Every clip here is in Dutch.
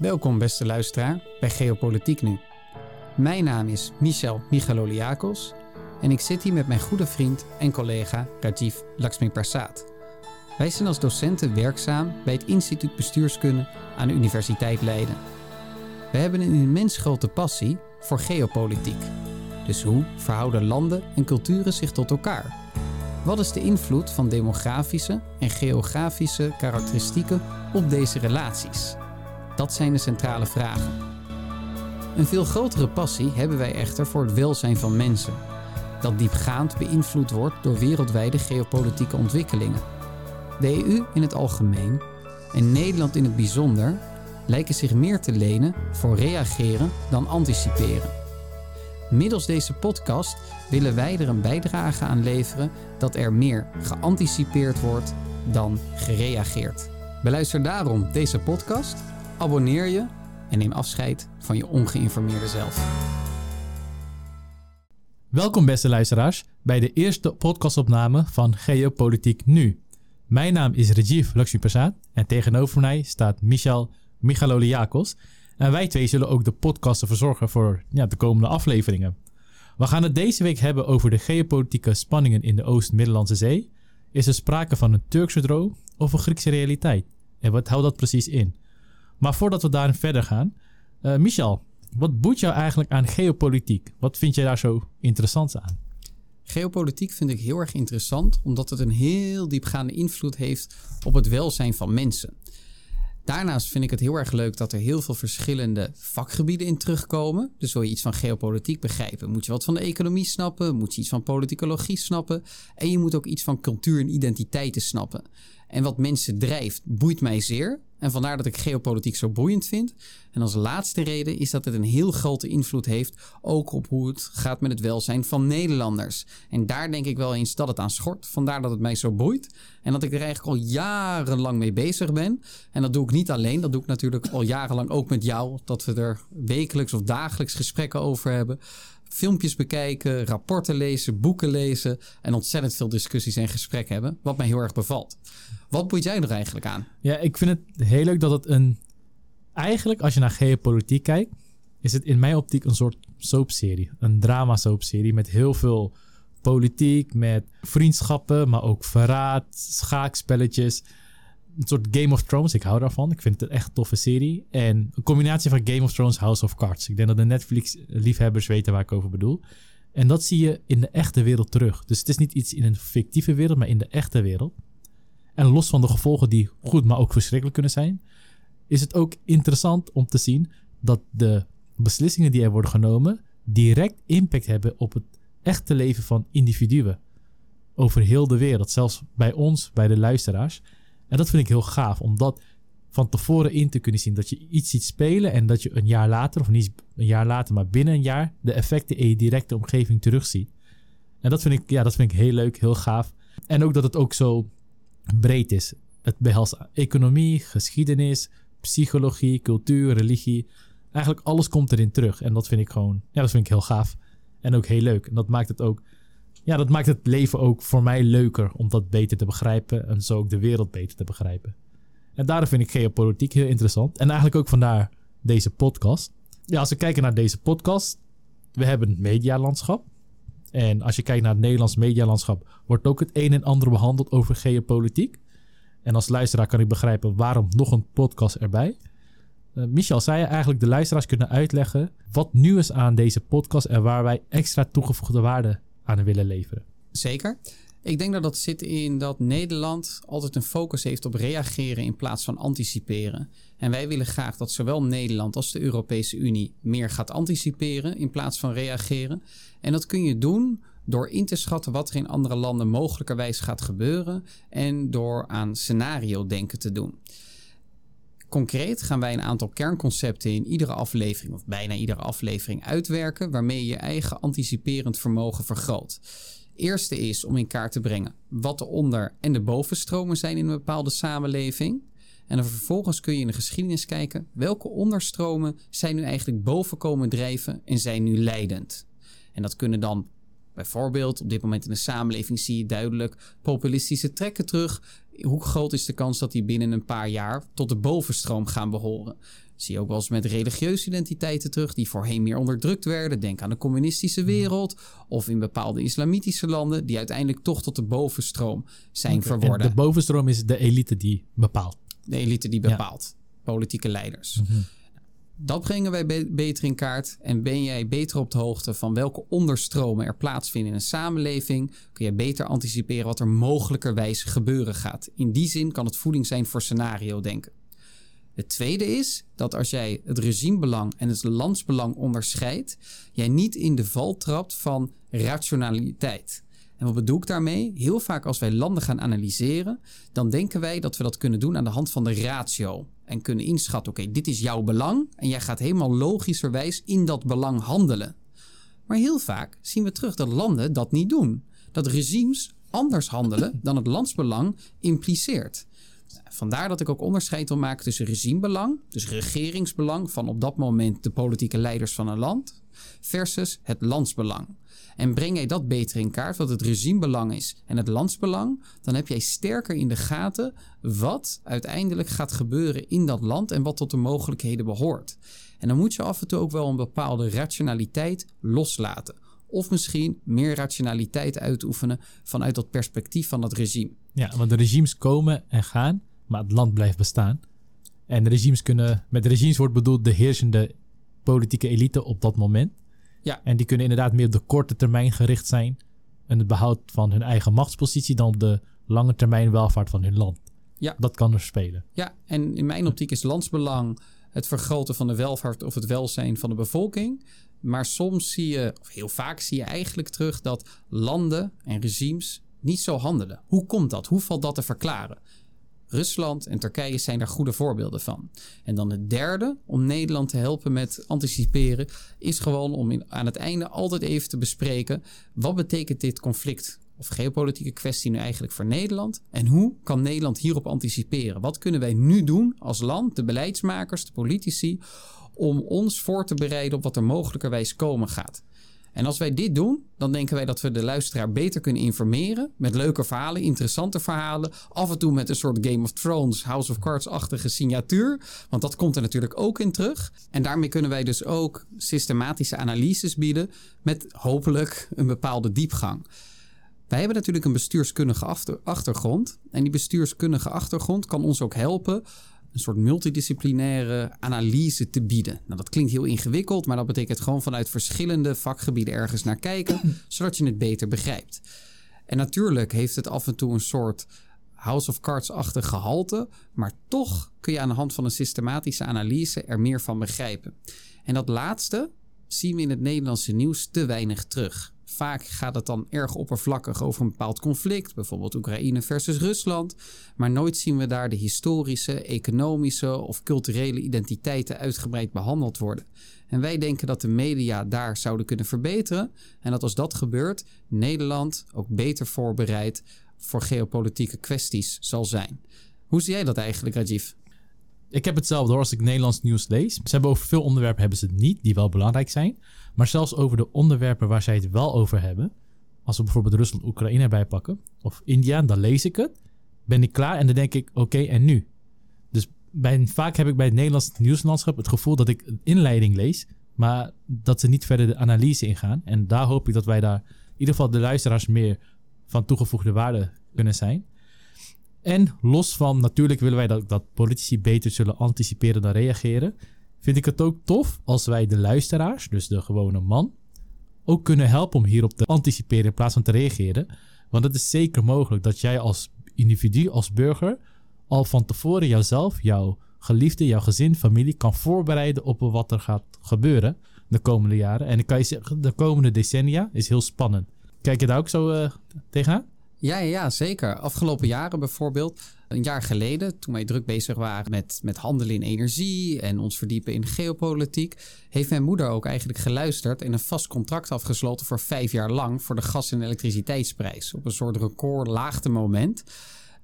Welkom beste luisteraar bij Geopolitiek Nu. Mijn naam is Michel Michaloliakos en ik zit hier met mijn goede vriend en collega Rajiv Lakshmi Prasad. Wij zijn als docenten werkzaam bij het Instituut Bestuurskunde aan de Universiteit Leiden. We hebben een immens grote passie voor geopolitiek. Dus hoe verhouden landen en culturen zich tot elkaar? Wat is de invloed van demografische en geografische karakteristieken op deze relaties? Dat zijn de centrale vragen. Een veel grotere passie hebben wij echter voor het welzijn van mensen, dat diepgaand beïnvloed wordt door wereldwijde geopolitieke ontwikkelingen. De EU in het algemeen en Nederland in het bijzonder lijken zich meer te lenen voor reageren dan anticiperen. Middels deze podcast willen wij er een bijdrage aan leveren dat er meer geanticipeerd wordt dan gereageerd. Beluister daarom deze podcast, abonneer je en neem afscheid van je ongeïnformeerde zelf. Welkom beste luisteraars bij de eerste podcastopname van Geopolitiek Nu. Mijn naam is Rajiv Lakshmi Prasad en tegenover mij staat Michal Michaloliakos. En wij twee zullen ook de podcasten verzorgen voor ja, de komende afleveringen. We gaan het deze week hebben over de geopolitieke spanningen in de Oost-Middellandse Zee. Is er sprake van een Turkse droom of een Griekse realiteit? En wat houdt dat precies in? Maar voordat we daarin verder gaan, uh, Michel, wat boeit jou eigenlijk aan geopolitiek? Wat vind jij daar zo interessant aan? Geopolitiek vind ik heel erg interessant, omdat het een heel diepgaande invloed heeft op het welzijn van mensen. Daarnaast vind ik het heel erg leuk dat er heel veel verschillende vakgebieden in terugkomen. Dus wil je iets van geopolitiek begrijpen, moet je wat van de economie snappen, moet je iets van politicologie snappen en je moet ook iets van cultuur en identiteiten snappen. En wat mensen drijft, boeit mij zeer. En vandaar dat ik geopolitiek zo boeiend vind. En als laatste reden is dat het een heel grote invloed heeft ook op hoe het gaat met het welzijn van Nederlanders. En daar denk ik wel eens dat het aan schort. Vandaar dat het mij zo boeit. En dat ik er eigenlijk al jarenlang mee bezig ben. En dat doe ik niet alleen. Dat doe ik natuurlijk al jarenlang ook met jou. Dat we er wekelijks of dagelijks gesprekken over hebben filmpjes bekijken, rapporten lezen, boeken lezen en ontzettend veel discussies en gesprekken hebben, wat mij heel erg bevalt. Wat boeit jij er eigenlijk aan? Ja, ik vind het heel leuk dat het een. Eigenlijk, als je naar geopolitiek kijkt, is het in mijn optiek een soort soapserie. Een drama-soapserie met heel veel politiek, met vriendschappen, maar ook verraad, schaakspelletjes. Een soort Game of Thrones, ik hou daarvan. Ik vind het echt een toffe serie. En een combinatie van Game of Thrones, House of Cards. Ik denk dat de Netflix-liefhebbers weten waar ik over bedoel. En dat zie je in de echte wereld terug. Dus het is niet iets in een fictieve wereld, maar in de echte wereld. En los van de gevolgen die goed, maar ook verschrikkelijk kunnen zijn, is het ook interessant om te zien dat de beslissingen die er worden genomen direct impact hebben op het echte leven van individuen. Over heel de wereld, zelfs bij ons, bij de luisteraars. En dat vind ik heel gaaf, om dat van tevoren in te kunnen zien. Dat je iets ziet spelen en dat je een jaar later, of niet een jaar later, maar binnen een jaar, de effecten in je directe omgeving terugziet. En dat vind ik, ja, dat vind ik heel leuk, heel gaaf. En ook dat het ook zo breed is. Het behelst economie, geschiedenis, psychologie, cultuur, religie. Eigenlijk alles komt erin terug. En dat vind ik gewoon, ja, dat vind ik heel gaaf. En ook heel leuk. En dat maakt het ook, ja, dat maakt het leven ook voor mij leuker om dat beter te begrijpen. En zo ook de wereld beter te begrijpen. En daarom vind ik geopolitiek heel interessant. En eigenlijk ook vandaar deze podcast. Ja, als we kijken naar deze podcast. We hebben het medialandschap. En als je kijkt naar het Nederlands medialandschap, wordt ook het een en ander behandeld over geopolitiek. En als luisteraar kan ik begrijpen waarom nog een podcast erbij. Uh, Michel, je eigenlijk de luisteraars kunnen uitleggen wat nieuw is aan deze podcast en waar wij extra toegevoegde waarde aan willen leveren? Zeker. Ik denk dat dat zit in dat Nederland altijd een focus heeft op reageren in plaats van anticiperen. En wij willen graag dat zowel Nederland als de Europese Unie meer gaat anticiperen in plaats van reageren. En dat kun je doen door in te schatten wat er in andere landen mogelijkerwijs gaat gebeuren en door aan scenario denken te doen. Concreet gaan wij een aantal kernconcepten in iedere aflevering, of bijna iedere aflevering, uitwerken, waarmee je je eigen anticiperend vermogen vergroot. Eerste is om in kaart te brengen wat de onder- en de bovenstromen zijn in een bepaalde samenleving. En vervolgens kun je in de geschiedenis kijken welke onderstromen zijn nu eigenlijk boven komen drijven en zijn nu leidend. En dat kunnen dan bijvoorbeeld op dit moment in de samenleving zie je duidelijk populistische trekken terug. Hoe groot is de kans dat die binnen een paar jaar tot de bovenstroom gaan behoren? Zie je ook wel eens met religieuze identiteiten terug, die voorheen meer onderdrukt werden. Denk aan de communistische wereld. Of in bepaalde islamitische landen, die uiteindelijk toch tot de bovenstroom zijn Oké, verworden. En de bovenstroom is de elite die bepaalt. De elite die Ja. bepaalt. Politieke leiders. Dat brengen wij be- beter in kaart. En ben jij beter op de hoogte van welke onderstromen er plaatsvinden in een samenleving, kun je beter anticiperen wat er mogelijkerwijs gebeuren gaat. In die zin kan het voeding zijn voor scenario denken. Het tweede is dat als jij het regimebelang en het landsbelang onderscheidt, jij niet in de val trapt van rationaliteit. En wat bedoel ik daarmee? Heel vaak als wij landen gaan analyseren, dan denken wij dat we dat kunnen doen aan de hand van de ratio. En kunnen inschatten, oké, dit is jouw belang. En jij gaat helemaal logischerwijs in dat belang handelen. Maar heel vaak zien we terug dat landen dat niet doen. Dat regimes anders handelen dan het landsbelang impliceert. Vandaar dat ik ook onderscheid wil maken tussen regimebelang, dus regeringsbelang van op dat moment de politieke leiders van een land, versus het landsbelang. En breng jij dat beter in kaart, wat het regimebelang is en het landsbelang, dan heb jij sterker in de gaten wat uiteindelijk gaat gebeuren in dat land en wat tot de mogelijkheden behoort. En dan moet je af en toe ook wel een bepaalde rationaliteit loslaten. Of misschien meer rationaliteit uitoefenen vanuit dat perspectief van dat regime. Ja, want de regimes komen en gaan, maar het land blijft bestaan. En regimes kunnen, met regimes wordt bedoeld de heersende politieke elite op dat moment. Ja. En die kunnen inderdaad meer op de korte termijn gericht zijn. En het behoud van hun eigen machtspositie dan op de lange termijn welvaart van hun land. Ja. Dat kan er spelen. Ja, en in mijn optiek is landsbelang het vergroten van de welvaart of het welzijn van de bevolking. Maar soms zie je, of heel vaak zie je eigenlijk terug dat landen en regimes niet zo handelen. Hoe komt dat? Hoe valt dat te verklaren? Rusland en Turkije zijn daar goede voorbeelden van. En dan het derde, om Nederland te helpen met anticiperen, is gewoon om aan het einde altijd even te bespreken: wat betekent dit conflict of geopolitieke kwestie nu eigenlijk voor Nederland? En hoe kan Nederland hierop anticiperen? Wat kunnen wij nu doen als land, de beleidsmakers, de politici, om ons voor te bereiden op wat er mogelijkerwijs komen gaat? En als wij dit doen, dan denken wij dat we de luisteraar beter kunnen informeren. Met leuke verhalen, interessante verhalen. Af en toe met een soort Game of Thrones, House of Cards-achtige signatuur. Want dat komt er natuurlijk ook in terug. En daarmee kunnen wij dus ook systematische analyses bieden. Met hopelijk een bepaalde diepgang. Wij hebben natuurlijk een bestuurskundige achter- achtergrond. En die bestuurskundige achtergrond kan ons ook helpen een soort multidisciplinaire analyse te bieden. Nou, dat klinkt heel ingewikkeld, maar dat betekent gewoon vanuit verschillende vakgebieden ergens naar kijken, zodat je het beter begrijpt. En natuurlijk heeft het af en toe een soort House of Cards-achtig gehalte, maar toch kun je aan de hand van een systematische analyse er meer van begrijpen. En dat laatste zien we in het Nederlandse nieuws te weinig terug. Vaak gaat het dan erg oppervlakkig over een bepaald conflict, bijvoorbeeld Oekraïne versus Rusland. Maar nooit zien we daar de historische, economische of culturele identiteiten uitgebreid behandeld worden. En wij denken dat de media daar zouden kunnen verbeteren. En dat als dat gebeurt, Nederland ook beter voorbereid voor geopolitieke kwesties zal zijn. Hoe zie jij dat eigenlijk, Rajiv? Ik heb hetzelfde hoor als ik Nederlands nieuws lees. Ze hebben over veel onderwerpen hebben ze het niet, die wel belangrijk zijn. Maar zelfs over de onderwerpen waar zij het wel over hebben. Als we bijvoorbeeld Rusland, Oekraïne erbij pakken. Of India, dan lees ik het. Ben ik klaar en dan denk ik, oké, en nu? Dus vaak heb ik bij het Nederlands nieuwslandschap het gevoel dat ik een inleiding lees. Maar dat ze niet verder de analyse ingaan. En daar hoop ik dat wij daar, in ieder geval de luisteraars, meer van toegevoegde waarde kunnen zijn. En los van, natuurlijk willen wij dat, dat politici beter zullen anticiperen dan reageren. Vind ik het ook tof als wij de luisteraars, dus de gewone man, ook kunnen helpen om hierop te anticiperen in plaats van te reageren. Want het is zeker mogelijk dat jij als individu, als burger, al van tevoren jouzelf, jouw geliefde, jouw gezin, familie kan voorbereiden op wat er gaat gebeuren de komende jaren. En dan kan je zeggen, de komende decennia is heel spannend. Kijk je daar ook zo eh, tegenaan? Ja, ja, zeker. Afgelopen jaren bijvoorbeeld, een jaar geleden, toen wij druk bezig waren met, met handelen in energie en ons verdiepen in geopolitiek, heeft mijn moeder ook eigenlijk geluisterd en een vast contract afgesloten voor vijf jaar lang voor de gas- en elektriciteitsprijs. Op een soort record laagtemoment.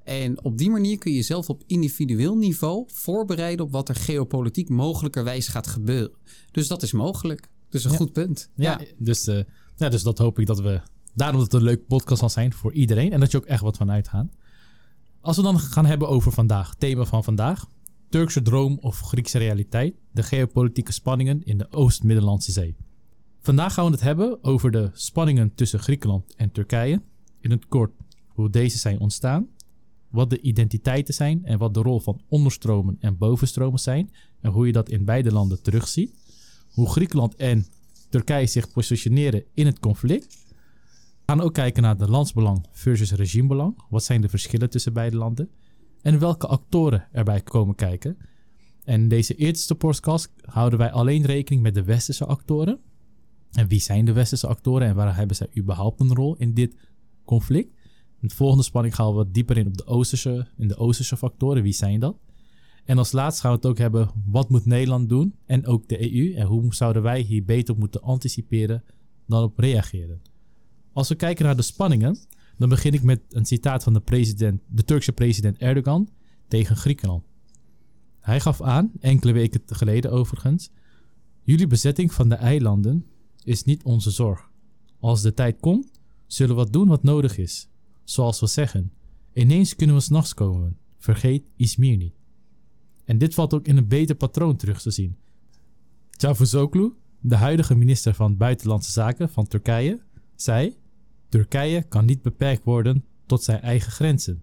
En op die manier kun je jezelf op individueel niveau voorbereiden op wat er geopolitiek mogelijkerwijs gaat gebeuren. Dus dat is mogelijk. Dus een Ja. goed punt. Ja, Dus, eh, ja, dus dat hoop ik dat we. Daarom dat het een leuk podcast zal zijn voor iedereen. En dat je ook echt wat van uitgaan. Als we dan gaan hebben over vandaag, thema van vandaag. Turkse droom of Griekse realiteit, de geopolitieke spanningen in de Oost-Middellandse Zee. Vandaag gaan we het hebben over de spanningen tussen Griekenland en Turkije. In het kort hoe deze zijn ontstaan, wat de identiteiten zijn en wat de rol van onderstromen en bovenstromen zijn en hoe je dat in beide landen terugziet. Hoe Griekenland en Turkije zich positioneren in het conflict. Gaan ook kijken naar de landsbelang versus regimebelang. Wat zijn de verschillen tussen beide landen? En welke actoren erbij komen kijken. En in deze eerste podcast houden wij alleen rekening met de westerse actoren. En wie zijn de westerse actoren en waar hebben zij überhaupt een rol in dit conflict? In de volgende spanning gaan we wat dieper in op de oosterse, in de oosterse factoren. Wie zijn dat? En als laatste gaan we het ook hebben, wat moet Nederland doen? En ook de EU. En hoe zouden wij hier beter op moeten anticiperen dan op reageren? Als we kijken naar de spanningen, dan begin ik met een citaat van de, president, de Turkse president Erdogan tegen Griekenland. Hij gaf aan, enkele weken geleden overigens, jullie bezetting van de eilanden is niet onze zorg. Als de tijd komt, zullen we doen wat nodig is. Zoals we zeggen, ineens kunnen we s'nachts komen. Vergeet Izmir niet. En dit valt ook in een beter patroon terug te zien. Cavusoglu, de huidige minister van Buitenlandse Zaken van Turkije, zei: Turkije kan niet beperkt worden tot zijn eigen grenzen.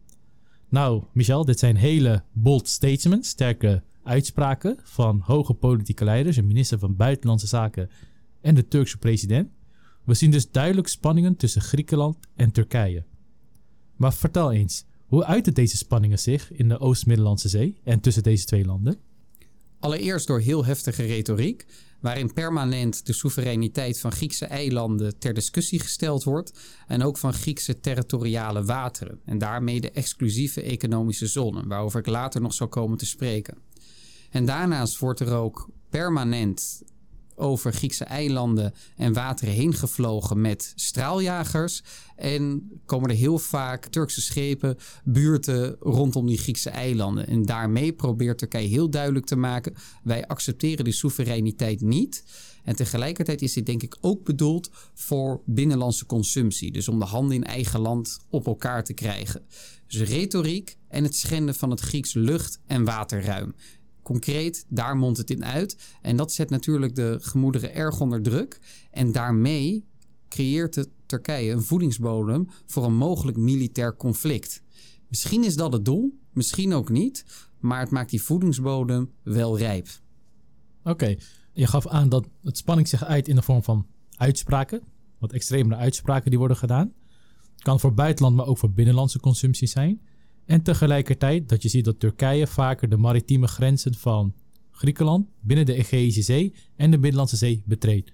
Nou, Michel, dit zijn hele bold statements, sterke uitspraken van hoge politieke leiders, een minister van Buitenlandse Zaken en de Turkse president. We zien dus duidelijk spanningen tussen Griekenland en Turkije. Maar vertel eens, hoe uiten deze spanningen zich in de Oost-Middellandse Zee en tussen deze twee landen? Allereerst door heel heftige retoriek, waarin permanent de soevereiniteit van Griekse eilanden ter discussie gesteld wordt en ook van Griekse territoriale wateren en daarmee de exclusieve economische zone, waarover ik later nog zal komen te spreken. En daarnaast wordt er ook permanent over Griekse eilanden en wateren heen gevlogen met straaljagers. En komen er heel vaak Turkse schepen, buurten rondom die Griekse eilanden. En daarmee probeert Turkije heel duidelijk te maken: wij accepteren die soevereiniteit niet. En tegelijkertijd is dit denk ik ook bedoeld voor binnenlandse consumptie. Dus om de handen in eigen land op elkaar te krijgen. Dus retoriek en het schenden van het Grieks lucht- en waterruim concreet, daar mondt het in uit. En dat zet natuurlijk de gemoederen erg onder druk. En daarmee creëert de Turkije een voedingsbodem voor een mogelijk militair conflict. Misschien is dat het doel, misschien ook niet, maar het maakt die voedingsbodem wel rijp. Oké, je gaf aan dat het spanning zich uit in de vorm van uitspraken, wat extremere uitspraken die worden gedaan. Het kan voor buitenland, maar ook voor binnenlandse consumptie zijn. En tegelijkertijd dat je ziet dat Turkije vaker de maritieme grenzen van Griekenland binnen de Egeïsche Zee en de Middellandse Zee betreedt.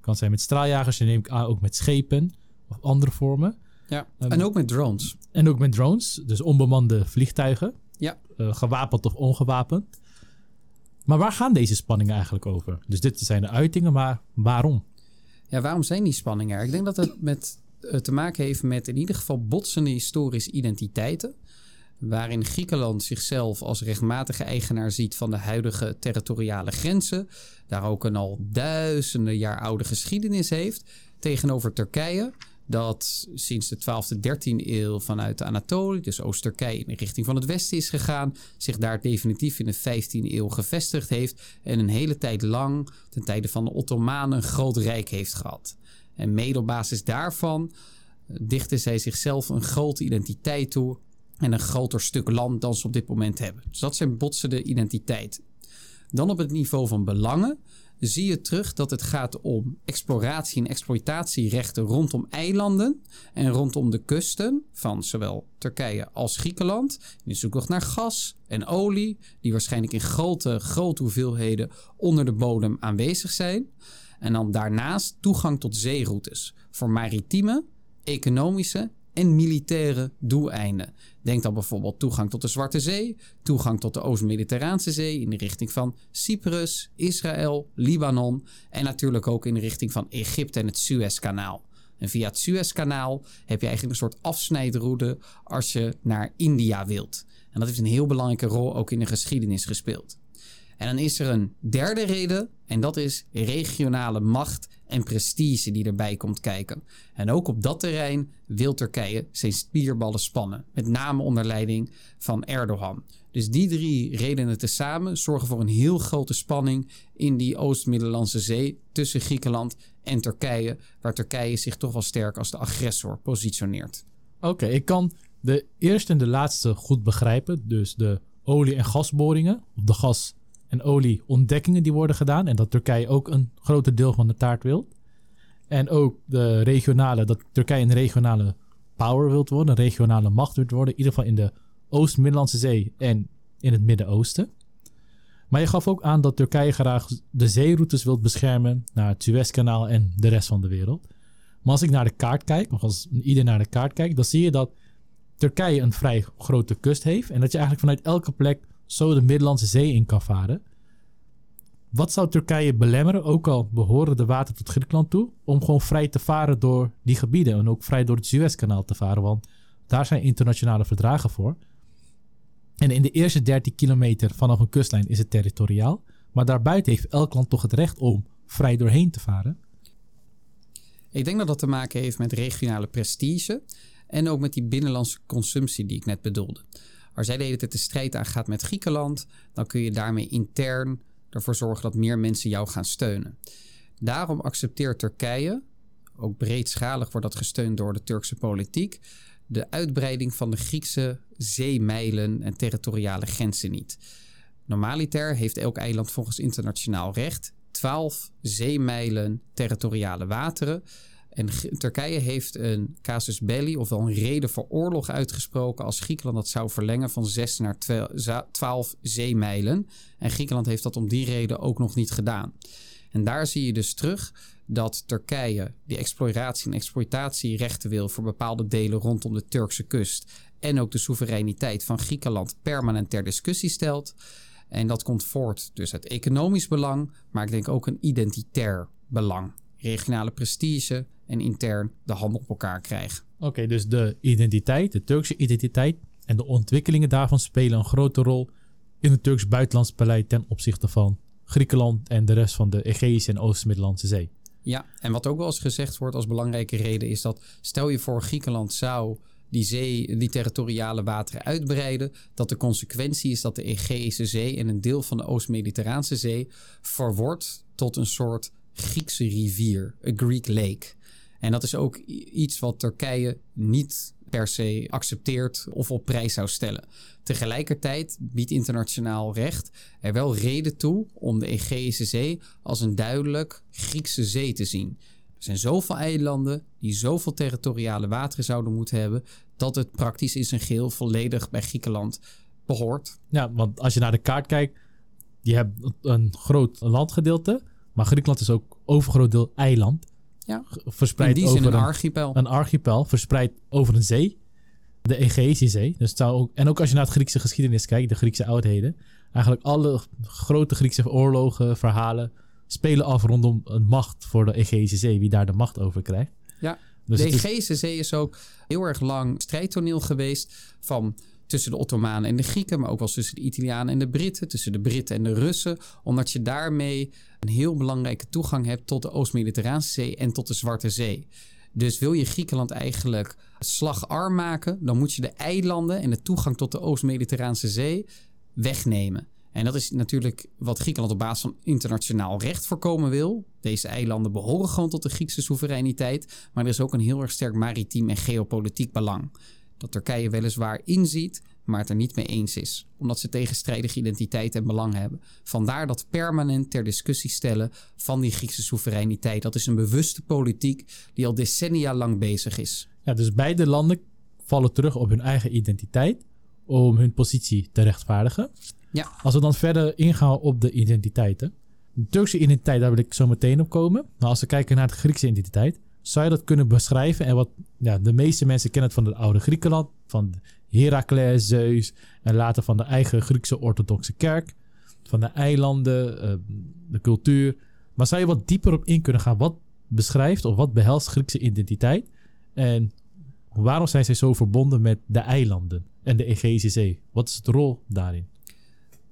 Kan zijn met straaljagers en neem ik aan ook met schepen of andere vormen. Ja, ehm, en ook met drones. En ook met drones, dus onbemande vliegtuigen. Ja. Uh, gewapend of ongewapend. Maar waar gaan deze spanningen eigenlijk over? Dus dit zijn de uitingen, maar waarom? Ja, waarom zijn die spanningen er? Ik denk dat het met, uh, te maken heeft met in ieder geval botsende historische identiteiten waarin Griekenland zichzelf als rechtmatige eigenaar ziet van de huidige territoriale grenzen, daar ook een al duizenden jaar oude geschiedenis heeft, tegenover Turkije, dat sinds de 12e, 13e eeuw vanuit de Anatolië, dus Oost-Turkije, in de richting van het westen is gegaan, zich daar definitief in de 15e eeuw gevestigd heeft en een hele tijd lang, ten tijde van de Ottomanen, een groot rijk heeft gehad. En mede op basis daarvan dichten zij zichzelf een grote identiteit toe en een groter stuk land dan ze op dit moment hebben. Dus dat zijn botsende identiteiten. Dan op het niveau van belangen zie je terug dat het gaat om exploratie en exploitatierechten rondom eilanden en rondom de kusten van zowel Turkije als Griekenland. In zoektocht naar gas en olie, die waarschijnlijk in grote, grote hoeveelheden onder de bodem aanwezig zijn. En dan daarnaast toegang tot zeeroutes voor maritieme, economische en militaire doeleinden. Denk dan bijvoorbeeld toegang tot de Zwarte Zee, toegang tot de Oost-Mediterraanse Zee in de richting van Cyprus, Israël, Libanon en natuurlijk ook in de richting van Egypte en het Suezkanaal. En via het Suezkanaal heb je eigenlijk een soort afsnijdroute als je naar India wilt. En dat heeft een heel belangrijke rol ook in de geschiedenis gespeeld. En dan is er een derde reden en dat is regionale macht en prestige die erbij komt kijken. En ook op dat terrein wil Turkije zijn spierballen spannen, met name onder leiding van Erdogan. Dus die drie redenen tezamen zorgen voor een heel grote spanning in die Oost-Middellandse Zee tussen Griekenland en Turkije, waar Turkije zich toch wel sterk als de agressor positioneert. Oké, ik kan de eerste en de laatste goed begrijpen. Dus de olie- en gasboringen, of de gas- en olieontdekkingen die worden gedaan. En dat Turkije ook een groter deel van de taart wil. En ook de regionale, dat Turkije een regionale power wilt worden, een regionale macht wilt worden. In ieder geval in de Oost-Middellandse Zee en in het Midden-Oosten. Maar je gaf ook aan dat Turkije graag de zeeroutes wilt beschermen naar het Suezkanaal en de rest van de wereld. Maar als ik naar de kaart kijk, of als ieder naar de kaart kijkt, dan zie je dat Turkije een vrij grote kust heeft. En dat je eigenlijk vanuit elke plek zo de Middellandse Zee in kan varen. Wat zou Turkije belemmeren, ook al behoren de water tot Griekenland toe, om gewoon vrij te varen door die gebieden en ook vrij door het Suezkanaal te varen? Want daar zijn internationale verdragen voor. En in de eerste 13 kilometer vanaf een kustlijn is het territoriaal. Maar daarbuiten heeft elk land toch het recht om vrij doorheen te varen. Ik denk dat dat te maken heeft met regionale prestige en ook met die binnenlandse consumptie die ik net bedoelde. Als jij de hele tijd de strijd aangaat met Griekenland, dan kun je daarmee intern ervoor zorgen dat meer mensen jou gaan steunen. Daarom accepteert Turkije, ook breedschalig wordt dat gesteund door de Turkse politiek, de uitbreiding van de Griekse zeemijlen en territoriale grenzen niet. Normaliter heeft elk eiland volgens internationaal recht 12 zeemijlen territoriale wateren. En Turkije heeft een casus belli, ofwel een reden voor oorlog uitgesproken als Griekenland dat zou verlengen van 6 naar 12 zeemijlen. En Griekenland heeft dat om die reden ook nog niet gedaan. En daar zie je dus terug dat Turkije die exploratie en exploitatierechten wil voor bepaalde delen rondom de Turkse kust en ook de soevereiniteit van Griekenland permanent ter discussie stelt. En dat komt voort dus uit economisch belang, maar ik denk ook een identitair belang. Regionale prestige en intern de handen op elkaar krijgen. Oké, dus de identiteit, de Turkse identiteit en de ontwikkelingen daarvan spelen een grote rol in het Turks buitenlands beleid ten opzichte van Griekenland en de rest van de Egeïsche en Oost-Middellandse Zee. Ja, en wat ook wel eens gezegd wordt als belangrijke reden is dat stel je voor Griekenland zou die zee, die territoriale wateren uitbreiden, dat de consequentie is dat de Egeïsche Zee en een deel van de Oost-Mediterraanse Zee verwordt tot een soort Griekse rivier, een Greek lake. En dat is ook iets wat Turkije niet per se accepteert of op prijs zou stellen. Tegelijkertijd biedt internationaal recht er wel reden toe om de Egeïsche Zee als een duidelijk Griekse zee te zien. Er zijn zoveel eilanden die zoveel territoriale wateren zouden moeten hebben, dat het praktisch in zijn geheel volledig bij Griekenland behoort. Ja, want als je naar de kaart kijkt, je hebt een groot landgedeelte, maar Griekenland is ook overgroot deel eiland. Ja, verspreid in die over zin een archipel. Een archipel, verspreid over een zee. De Egeïsche Zee. Dus zou ook, en ook als je naar het Griekse geschiedenis kijkt, de Griekse oudheden. Eigenlijk alle grote Griekse oorlogen, verhalen spelen af rondom een macht voor de Egeïsche Zee. Wie daar de macht over krijgt. Ja, dus de Egeïsche Zee is ook heel erg lang strijdtoneel geweest van tussen de Ottomanen en de Grieken, maar ook wel tussen de Italianen en de Britten, tussen de Britten en de Russen, omdat je daarmee een heel belangrijke toegang hebt tot de Oost-Mediterraanse Zee en tot de Zwarte Zee. Dus wil je Griekenland eigenlijk slagarm maken, dan moet je de eilanden en de toegang tot de Oost-Mediterraanse Zee wegnemen. En dat is natuurlijk wat Griekenland op basis van internationaal recht voorkomen wil. Deze eilanden behoren gewoon tot de Griekse soevereiniteit. Maar er is ook een heel erg sterk maritiem en geopolitiek belang. Dat Turkije weliswaar inziet, maar het er niet mee eens is. Omdat ze tegenstrijdige identiteit en belang hebben. Vandaar dat permanent ter discussie stellen van die Griekse soevereiniteit. Dat is een bewuste politiek die al decennia lang bezig is. Ja, dus beide landen vallen terug op hun eigen identiteit om hun positie te rechtvaardigen. Ja. Als we dan verder ingaan op de identiteiten. De Turkse identiteit, daar wil ik zo meteen op komen. Maar als we kijken naar de Griekse identiteit, zou je dat kunnen beschrijven? En wat ja, de meeste mensen kennen het van het oude Griekenland, van Herakles, Zeus en later van de eigen Griekse orthodoxe kerk, van de eilanden, ehm, de cultuur. Maar zou je wat dieper op in kunnen gaan? Wat beschrijft of wat behelst Griekse identiteit? En waarom zijn zij zo verbonden met de eilanden en de Egeïsche Zee? Wat is de rol daarin?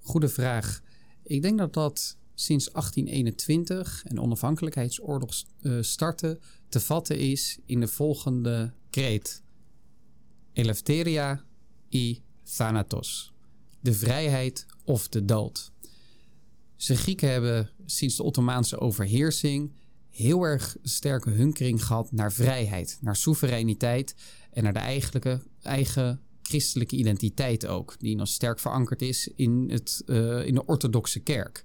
Goede vraag. Ik denk dat dat sinds 1821 en onafhankelijkheidsoorlog uh, startte te vatten is in de volgende kreet. Eleftheria i thanatos. De vrijheid of de dood. De Grieken hebben sinds de Ottomaanse overheersing heel erg sterke hunkering gehad naar vrijheid, naar soevereiniteit en naar de eigenlijke, eigen christelijke identiteit ook, die nog sterk verankerd is in, het, uh, in de orthodoxe kerk.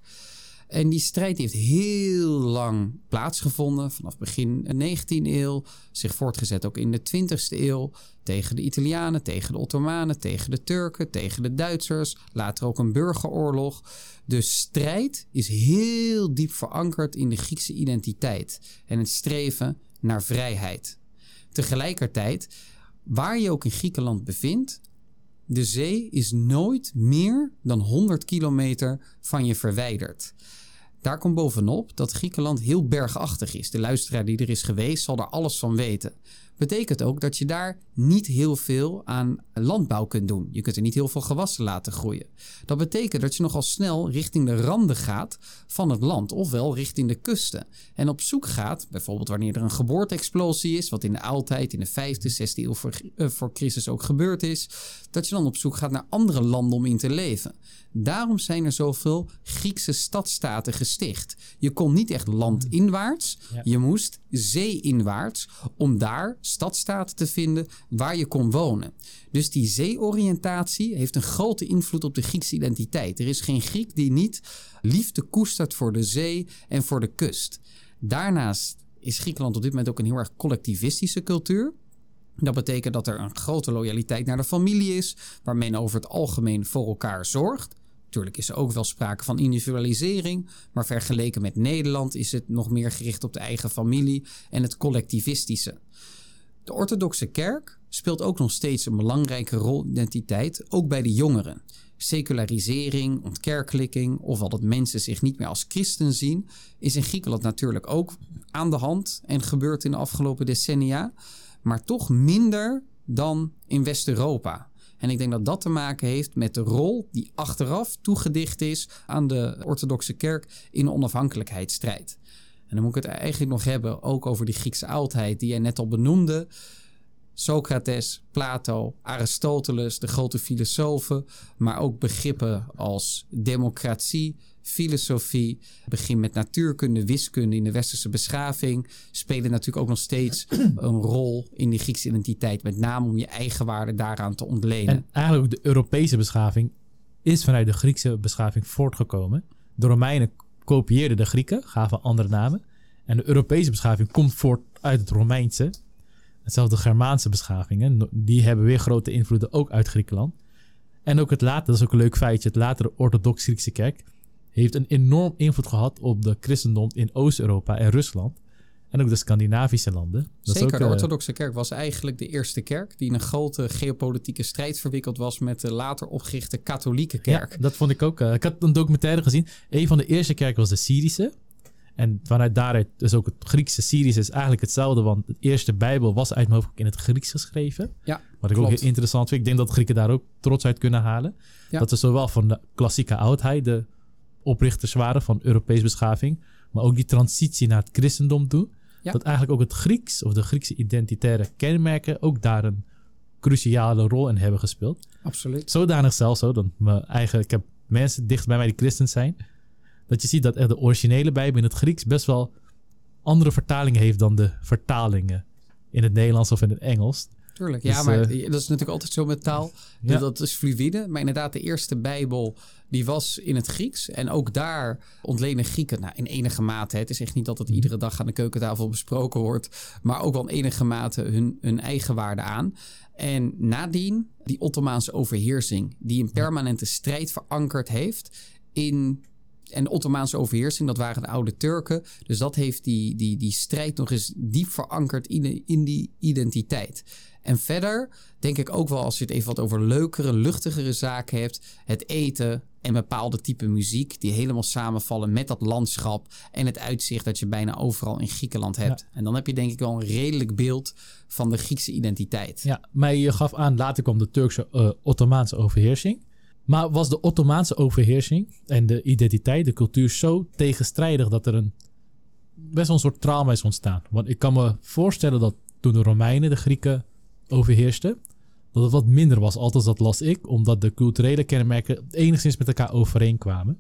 En die strijd heeft heel lang plaatsgevonden, vanaf begin 19e eeuw, zich voortgezet ook in de 20e eeuw, tegen de Italianen, tegen de Ottomanen, tegen de Turken, tegen de Duitsers, later ook een burgeroorlog. De strijd is heel diep verankerd in de Griekse identiteit en het streven naar vrijheid. Tegelijkertijd, waar je ook in Griekenland bevindt, de zee is nooit meer dan 100 kilometer van je verwijderd. Daar komt bovenop dat Griekenland heel bergachtig is. De luisteraar die er is geweest zal daar alles van weten betekent ook dat je daar niet heel veel aan landbouw kunt doen. Je kunt er niet heel veel gewassen laten groeien. Dat betekent dat je nogal snel richting de randen gaat van het land, ofwel richting de kusten. En op zoek gaat, bijvoorbeeld wanneer er een geboorteexplosie is, wat in de oudheid, in de 5e, 6e eeuw voor, uh, voor Christus ook gebeurd is, dat je dan op zoek gaat naar andere landen om in te leven. Daarom zijn er zoveel Griekse stadstaten gesticht. Je kon niet echt landinwaarts, je moest zeeinwaarts om daar stadstaten te vinden waar je kon wonen. Dus die zeeoriëntatie heeft een grote invloed op de Griekse identiteit. Er is geen Griek die niet liefde koestert voor de zee en voor de kust. Daarnaast is Griekenland op dit moment ook een heel erg collectivistische cultuur. Dat betekent dat er een grote loyaliteit naar de familie is, waar men over het algemeen voor elkaar zorgt. Natuurlijk is er ook wel sprake van individualisering, maar vergeleken met Nederland is het nog meer gericht op de eigen familie en het collectivistische. De orthodoxe kerk speelt ook nog steeds een belangrijke rol in identiteit, ook bij de jongeren. Secularisering, ontkerkelijking, ofwel dat mensen zich niet meer als christen zien, is in Griekenland natuurlijk ook aan de hand en gebeurt in de afgelopen decennia, maar toch minder dan in West-Europa. En ik denk dat dat te maken heeft met de rol die achteraf toegedicht is aan de orthodoxe kerk in de onafhankelijkheidsstrijd. En dan moet ik het eigenlijk nog hebben ook over die Griekse oudheid die jij net al benoemde. Socrates, Plato, Aristoteles, de grote filosofen, maar ook begrippen als democratie, filosofie, begin met natuurkunde, wiskunde in de westerse beschaving, spelen natuurlijk ook nog steeds een rol in die Griekse identiteit, met name om je eigen waarde daaraan te ontlenen. En eigenlijk ook de Europese beschaving is vanuit de Griekse beschaving voortgekomen. De Romeinen kopieerden de Grieken, gaven andere namen. En de Europese beschaving komt voort uit het Romeinse. Hetzelfde Germaanse beschavingen, die hebben weer grote invloeden ook uit Griekenland. En ook het later, dat is ook een leuk feitje, het latere orthodox-Griekse kerk heeft een enorm invloed gehad op de christendom in Oost-Europa en Rusland. En ook de Scandinavische landen. Dat Zeker, de eh, orthodoxe kerk was eigenlijk de eerste kerk die in een grote geopolitieke strijd verwikkeld was met de later opgerichte katholieke kerk. Ja, dat vond ik ook. Uh, ik had een documentaire gezien. Een van de eerste kerken was de Syrische. En vanuit daaruit, dus ook het Griekse Syrische is eigenlijk hetzelfde, want de eerste Bijbel was uit mijn hoofd in het Grieks geschreven. Ja, Wat ik ook heel interessant vind. Ik denk dat Grieken daar ook trots uit kunnen halen. Dat is zowel van de klassieke oudheid, de oprichters waren van Europese beschaving, maar ook die transitie naar het christendom toe. Dat eigenlijk ook het Grieks of de Griekse identitaire kenmerken ook daar een cruciale rol in hebben gespeeld. Absoluut. Zodanig zelfs zo dat eigen, ik heb mensen dicht bij mij die christen zijn, dat je ziet dat de originele Bijbel in het Grieks best wel andere vertalingen heeft dan de vertalingen in het Nederlands of in het Engels. Tuurlijk, ja, dus, maar eh, dat is natuurlijk altijd zo met taal. Ja. Dat is fluïde. Maar inderdaad, de eerste Bijbel die was in het Grieks. En ook daar ontlenen Grieken, nou, in enige mate. Het is echt niet dat het iedere dag aan de keukentafel besproken wordt. Maar ook wel in enige mate hun, hun eigen waarde aan. En nadien die Ottomaanse overheersing, die een permanente strijd verankerd heeft in en de Ottomaanse overheersing, dat waren de oude Turken. Dus dat heeft die, die, die strijd nog eens diep verankerd in, in die identiteit. En verder denk ik ook wel, als je het even wat over leukere, luchtigere zaken hebt, het eten en bepaalde type muziek die helemaal samenvallen met dat landschap en het uitzicht dat je bijna overal in Griekenland hebt. En dan heb je denk ik wel een redelijk beeld van de Griekse identiteit. Ja, maar je gaf aan, later kwam de Turkse uh, Ottomaanse overheersing. Maar was de Ottomaanse overheersing en de identiteit, de cultuur zo tegenstrijdig dat er een best wel een soort trauma is ontstaan? Want ik kan me voorstellen dat toen de Romeinen de Grieken overheersten, dat het wat minder was. Althans, dat las ik, omdat de culturele kenmerken enigszins met elkaar overeenkwamen.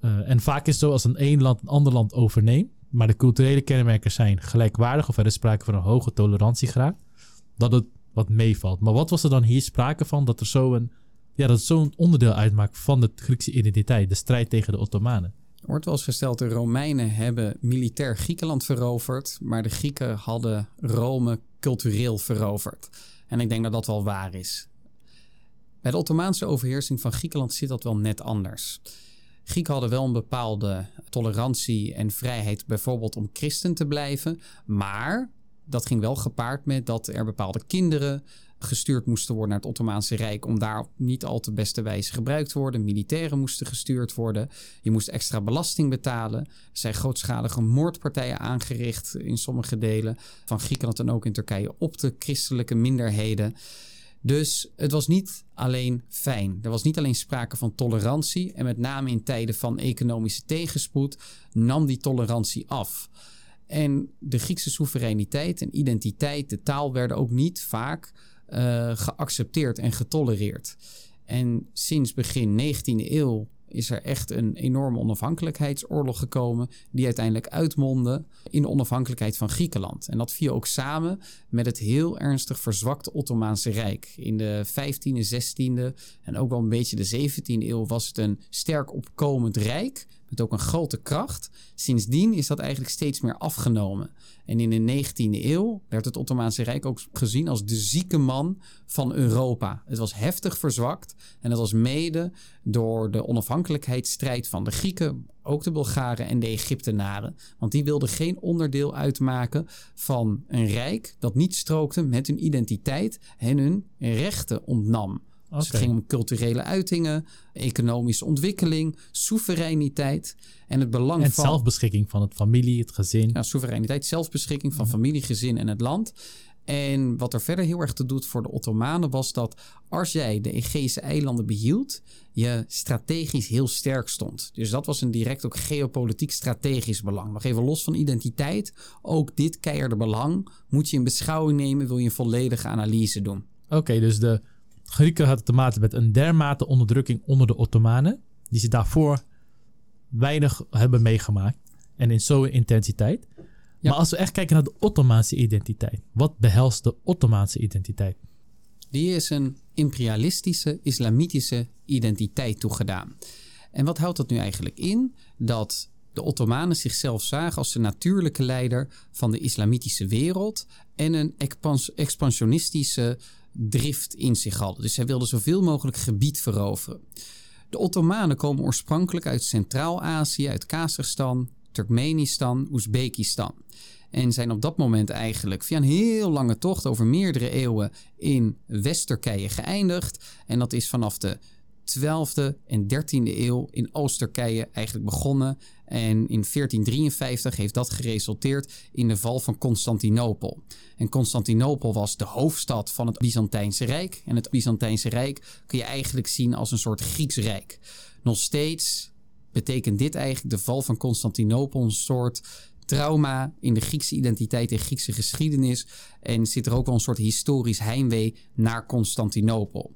Uh, en vaak is het zo als een één land een ander land overneemt, maar de culturele kenmerken zijn gelijkwaardig of er is sprake van een hoge tolerantiegraad, dat het wat meevalt. Maar wat was er dan hier sprake van dat er zo een, ja, dat zo'n onderdeel uitmaakt van de Griekse identiteit, de strijd tegen de Ottomanen? Wordt wel eens gesteld, de Romeinen hebben militair Griekenland veroverd, maar de Grieken hadden Rome cultureel veroverd. En ik denk dat dat wel waar is. Bij de Ottomaanse overheersing van Griekenland zit dat wel net anders. Grieken hadden wel een bepaalde tolerantie en vrijheid, bijvoorbeeld om christen te blijven. Maar dat ging wel gepaard met dat er bepaalde kinderen gestuurd moesten worden naar het Ottomaanse Rijk om daar niet al te beste wijze gebruikt te worden. Militairen moesten gestuurd worden. Je moest extra belasting betalen. Er zijn grootschalige moordpartijen aangericht in sommige delen van Griekenland en ook in Turkije op de christelijke minderheden. Dus het was niet alleen fijn. Er was niet alleen sprake van tolerantie. En met name in tijden van economische tegenspoed nam die tolerantie af. En de Griekse soevereiniteit en identiteit, de taal werden ook niet vaak uh, geaccepteerd en getolereerd. En sinds begin 19e eeuw is er echt een enorme onafhankelijkheidsoorlog gekomen, die uiteindelijk uitmondde in de onafhankelijkheid van Griekenland. En dat viel ook samen met het heel ernstig verzwakte Ottomaanse Rijk. In de 15e, 16e en ook wel een beetje de 17e eeuw was het een sterk opkomend rijk met ook een grote kracht. Sindsdien is dat eigenlijk steeds meer afgenomen. En in de 19e eeuw werd het Ottomaanse Rijk ook gezien als de zieke man van Europa. Het was heftig verzwakt en dat was mede door de onafhankelijkheidsstrijd van de Grieken, ook de Bulgaren en de Egyptenaren. Want die wilden geen onderdeel uitmaken van een rijk dat niet strookte met hun identiteit en hun rechten ontnam. Dus het ging om culturele uitingen, economische ontwikkeling, soevereiniteit en het belang en van... zelfbeschikking van het familie, het gezin. Ja, soevereiniteit, zelfbeschikking van familie, gezin en het land. En wat er verder heel erg te doet voor de Ottomanen was dat als jij de Egeïsche eilanden behield, je strategisch heel sterk stond. Dus dat was een direct ook geopolitiek strategisch belang. Nog even los van identiteit, ook dit keiharde belang moet je in beschouwing nemen, wil je een volledige analyse doen. Oké, dus de Grieken hadden te maken met een dermate onderdrukking onder de Ottomanen, die ze daarvoor weinig hebben meegemaakt. En in zo'n intensiteit. Maar als we echt kijken naar de Ottomaanse identiteit, wat behelst de Ottomaanse identiteit? Die is een imperialistische islamitische identiteit toegedaan. En wat houdt dat nu eigenlijk in? Dat de Ottomanen zichzelf zagen als de natuurlijke leider van de islamitische wereld en een expansionistische drift in zich hadden. Dus zij wilden zoveel mogelijk gebied veroveren. De Ottomanen komen oorspronkelijk uit Centraal-Azië, uit Kazachstan, Turkmenistan, Oezbekistan. En zijn op dat moment eigenlijk via een heel lange tocht over meerdere eeuwen in West-Turkije geëindigd. En dat is vanaf de 12e en 13e eeuw in Oost-Turkije eigenlijk begonnen. En in 1453 heeft dat geresulteerd in de val van Constantinopel. En Constantinopel was de hoofdstad van het Byzantijnse Rijk. En het Byzantijnse Rijk kun je eigenlijk zien als een soort Grieks Rijk. Nog steeds betekent dit eigenlijk de val van Constantinopel een soort trauma in de Griekse identiteit en Griekse geschiedenis. En zit er ook wel een soort historisch heimwee naar Constantinopel.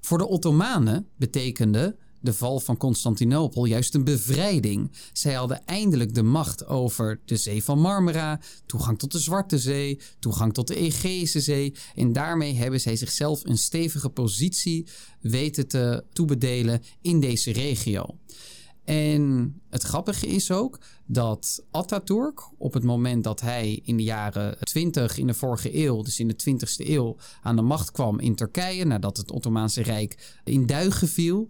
Voor de Ottomanen betekende de val van Constantinopel juist een bevrijding. Zij hadden eindelijk de macht over de Zee van Marmara, toegang tot de Zwarte Zee, toegang tot de Egeïsche Zee. En daarmee hebben zij zichzelf een stevige positie weten te toebedelen in deze regio. En het grappige is ook dat Atatürk op het moment dat hij in de jaren 20 in de vorige eeuw, dus in de 20ste eeuw, aan de macht kwam in Turkije, nadat het Ottomaanse Rijk in duigen viel,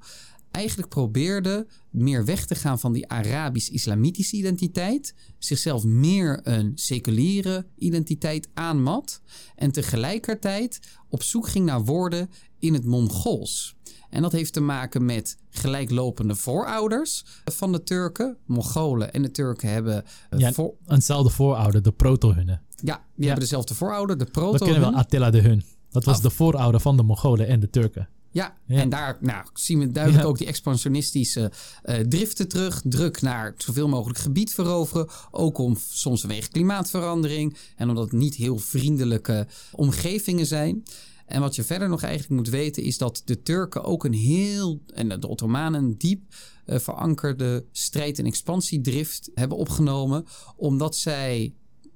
eigenlijk probeerde meer weg te gaan van die Arabisch-islamitische identiteit, zichzelf meer een seculiere identiteit aanmat en tegelijkertijd op zoek ging naar woorden in het Mongools. En dat heeft te maken met gelijklopende voorouders van de Turken. Mongolen en de Turken hebben eh, ja, voor... eenzelfde voorouder, de proto-Hunnen. Ja, die hebben dezelfde voorouder, de proto We kennen wel Attila de Hun. Dat was de voorouder van de Mongolen en de Turken. Ja, Ja. en daar nou, zien we duidelijk Ja. ook die expansionistische eh, driften terug. Druk naar zoveel mogelijk gebied veroveren. Ook om soms vanwege klimaatverandering. En omdat het niet heel vriendelijke omgevingen zijn. En wat je verder nog eigenlijk moet weten is dat de Turken ook een heel, en de Ottomanen diep eh, verankerde strijd- en expansiedrift hebben opgenomen. Omdat zij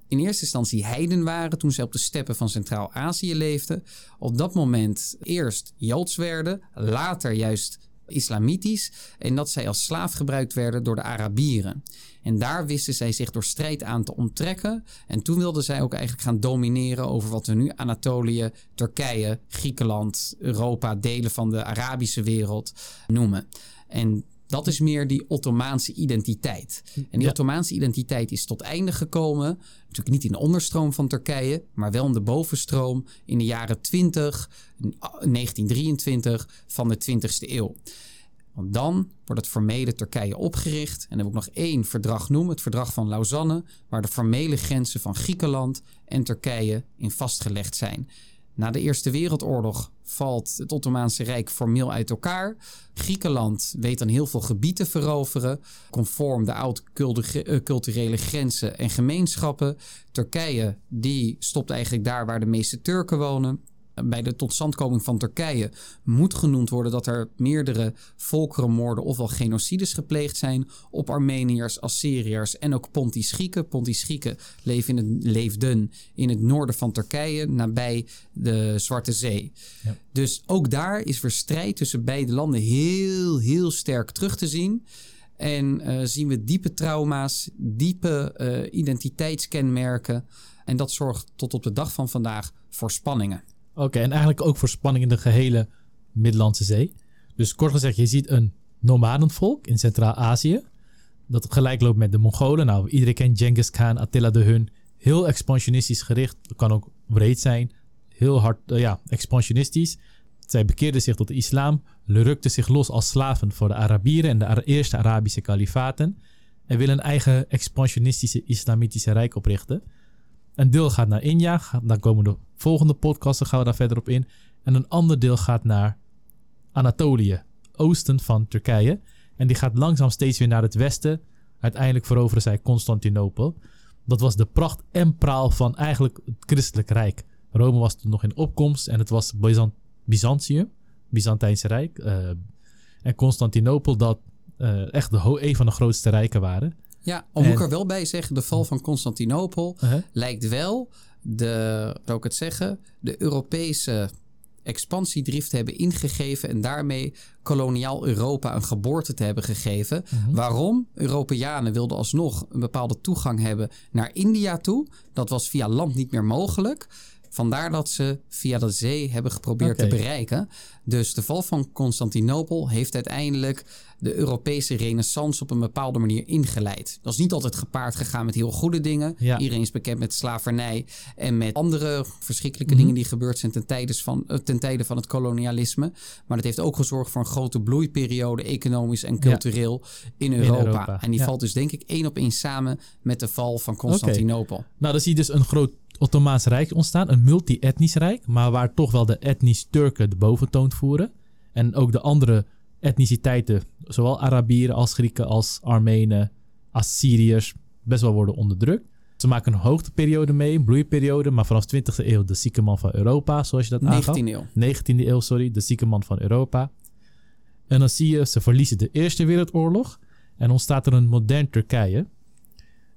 in eerste instantie heiden waren toen zij op de steppen van Centraal-Azië leefden. Op dat moment eerst Joods werden, later juist islamitisch. En dat zij als slaaf gebruikt werden door de Arabieren. En daar wisten zij zich door strijd aan te onttrekken. En toen wilden zij ook eigenlijk gaan domineren over wat we nu Anatolië, Turkije, Griekenland, Europa, delen van de Arabische wereld noemen. En dat is meer die Ottomaanse identiteit. En die Ja. Ottomaanse identiteit is tot einde gekomen. Natuurlijk niet in de onderstroom van Turkije, maar wel in de bovenstroom in de jaren 20, 1923 van de 20ste eeuw. Want dan wordt het formele Turkije opgericht. En dan heb ik nog één verdrag noemen, het verdrag van Lausanne, waar de formele grenzen van Griekenland en Turkije in vastgelegd zijn. Na de Eerste Wereldoorlog valt het Ottomaanse Rijk formeel uit elkaar. Griekenland weet dan heel veel gebieden veroveren, conform de oud-culturele grenzen en gemeenschappen. Turkije die stopt eigenlijk daar waar de meeste Turken wonen bij de totstandkoming van Turkije moet genoemd worden dat er meerdere volkerenmoorden ofwel genocides gepleegd zijn op Armeniërs, Assyriërs en ook Pontisch Grieken. Pontisch Grieken leven in het, leefden in het noorden van Turkije, nabij de Zwarte Zee. Ja. Dus ook daar is weer strijd tussen beide landen heel, heel sterk terug te zien. En eh, zien we diepe trauma's, diepe eh, identiteitskenmerken. En dat zorgt tot op de dag van vandaag voor spanningen. Oké, en eigenlijk ook voor spanning in de gehele Middellandse Zee. Dus kort gezegd, je ziet een nomadenvolk in Centraal-Azië. Dat gelijk loopt met de Mongolen. Nou, iedereen kent Genghis Khan, Attila de Hun. Heel expansionistisch gericht. Dat kan ook breed zijn. Heel hard, eh, ja, expansionistisch. Zij bekeerden zich tot de islam. Rukten zich los als slaven voor de Arabieren en de eerste Arabische kalifaten. En willen een eigen expansionistische islamitische rijk oprichten. Een deel gaat naar India. Daar komen de volgende podcasten gaan we daar verder op in. En een ander deel gaat naar Anatolië, oosten van Turkije. En die gaat langzaam steeds weer naar het westen. Uiteindelijk veroveren zij Constantinopel. Dat was de pracht en praal van eigenlijk het christelijk rijk. Rome was toen nog in opkomst en het was Byzant Byzantium, Byzantijnse Rijk. eh, en Constantinopel, dat eh, echt de een van de grootste rijken waren. Ja, al moet ik er wel bij zeggen, de val van Constantinopel Uh-huh. lijkt wel de, zou ik het zeggen, de Europese expansiedrift hebben ingegeven en daarmee koloniaal Europa een geboorte te hebben gegeven. Waarom? Europeanen wilden alsnog een bepaalde toegang hebben naar India toe. Dat was via land niet meer mogelijk. Vandaar dat ze via de zee hebben geprobeerd te bereiken. Dus de val van Constantinopel heeft uiteindelijk de Europese renaissance op een bepaalde manier ingeleid. Dat is niet altijd gepaard gegaan met heel goede dingen. Ja. Iedereen is bekend met slavernij en met andere verschrikkelijke Mhm. dingen die gebeurd zijn ten tijde, van, eh, ten tijde van het kolonialisme. Maar dat heeft ook gezorgd voor een grote bloeiperiode, economisch en cultureel, in Europa. Europa, En die ja. valt dus denk ik één op één samen met de val van Constantinopel. Nou, dan zie je dus een groot Ottomaans Rijk ontstaan. Een multi-etnisch rijk, maar waar toch wel de etnisch Turken de boventoon voeren. En ook de andere etniciteiten, zowel Arabieren als Grieken als Armenen, Assyriërs, best wel worden onderdrukt. Ze maken een hoogteperiode mee, een bloeiperiode, maar vanaf 20e eeuw de zieke man van Europa, zoals je dat aangaf. 19e eeuw. 19e eeuw, sorry, de zieke man van Europa. En dan zie je, ze verliezen de Eerste Wereldoorlog en ontstaat er een modern Turkije.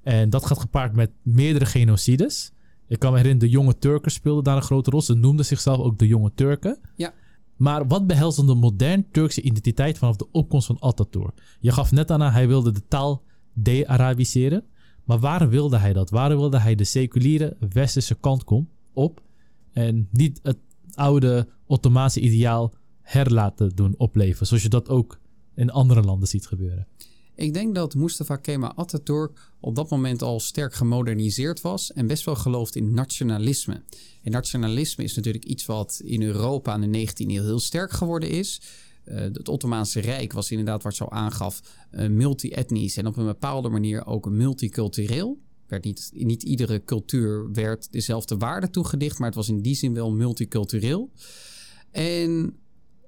En dat gaat gepaard met meerdere genocides. Ik kan me herinneren, de jonge Turken speelden daar een grote rol. Ze noemden zichzelf ook de jonge Turken. Ja. Maar wat behelst dan de modern Turkse identiteit vanaf de opkomst van Atatürk? Je gaf net aan, hij wilde de taal de-Arabiseren. Maar waarom wilde hij dat? Waarom wilde hij de seculiere westerse kant kom, op en niet het oude Ottomaanse ideaal herlaten doen opleven, zoals je dat ook in andere landen ziet gebeuren? Ik denk dat Mustafa Kemal Atatürk op dat moment al sterk gemoderniseerd was en best wel gelooft in nationalisme. En nationalisme is natuurlijk iets wat in Europa in de 19e eeuw heel sterk geworden is. Eh, het Ottomaanse Rijk was inderdaad, wat zo aangaf, eh, multi-etnisch en op een bepaalde manier ook multicultureel. Niet, niet iedere cultuur werd dezelfde waarde toegedicht, maar het was in die zin wel multicultureel. En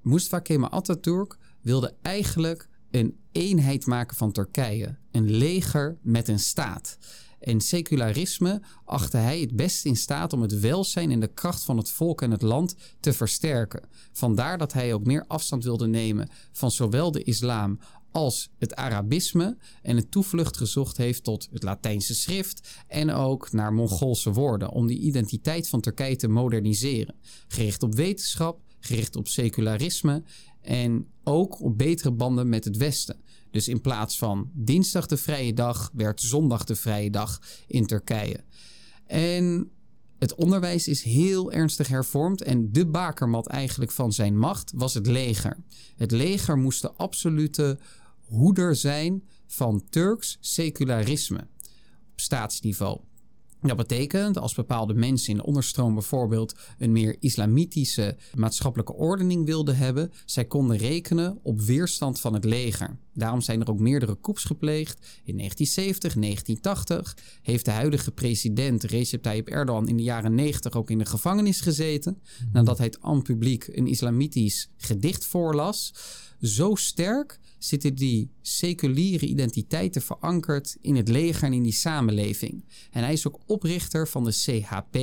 Mustafa Kemal Atatürk wilde eigenlijk een eenheid maken van Turkije. Een leger met een staat. En secularisme achtte hij het best in staat om het welzijn en de kracht van het volk en het land te versterken. Vandaar dat hij ook meer afstand wilde nemen van zowel de islam als het Arabisme en een toevlucht gezocht heeft tot het Latijnse schrift en ook naar Mongoolse woorden om die identiteit van Turkije te moderniseren. Gericht op wetenschap, gericht op secularisme en ook op betere banden met het Westen. Dus in plaats van dinsdag de vrije dag werd zondag de vrije dag in Turkije. En het onderwijs is heel ernstig hervormd en de bakermat eigenlijk van zijn macht was het leger. Het leger moest de absolute hoeder zijn van Turks secularisme op staatsniveau. Dat betekent als bepaalde mensen in de onderstroom bijvoorbeeld een meer islamitische maatschappelijke ordening wilden hebben, zij konden rekenen op weerstand van het leger. Daarom zijn er ook meerdere coups gepleegd. In 1970, 1980 heeft de huidige president Recep Tayyip Erdogan in de jaren 90 ook in de gevangenis gezeten, nadat hij het aan publiek een islamitisch gedicht voorlas. Zo sterk zitten die seculiere identiteiten verankerd in het leger en in die samenleving. En hij is ook oprichter van de CHP.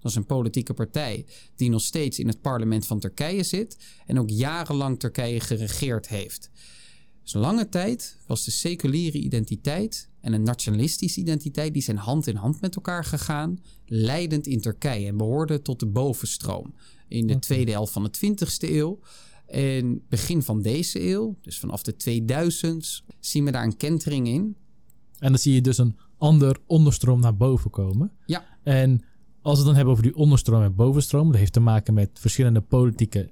Dat is een politieke partij die nog steeds in het parlement van Turkije zit en ook jarenlang Turkije geregeerd heeft. Dus lange tijd was de seculiere identiteit en een nationalistische identiteit die zijn hand in hand met elkaar gegaan, leidend in Turkije en behoorde tot de bovenstroom. In de tweede helft van de 20e eeuw en begin van deze eeuw, dus vanaf de 2000s, zien we daar een kentering in. En dan zie je dus een ander onderstroom naar boven komen. Ja. En als we het dan hebben over die onderstroom en bovenstroom, dat heeft te maken met verschillende politieke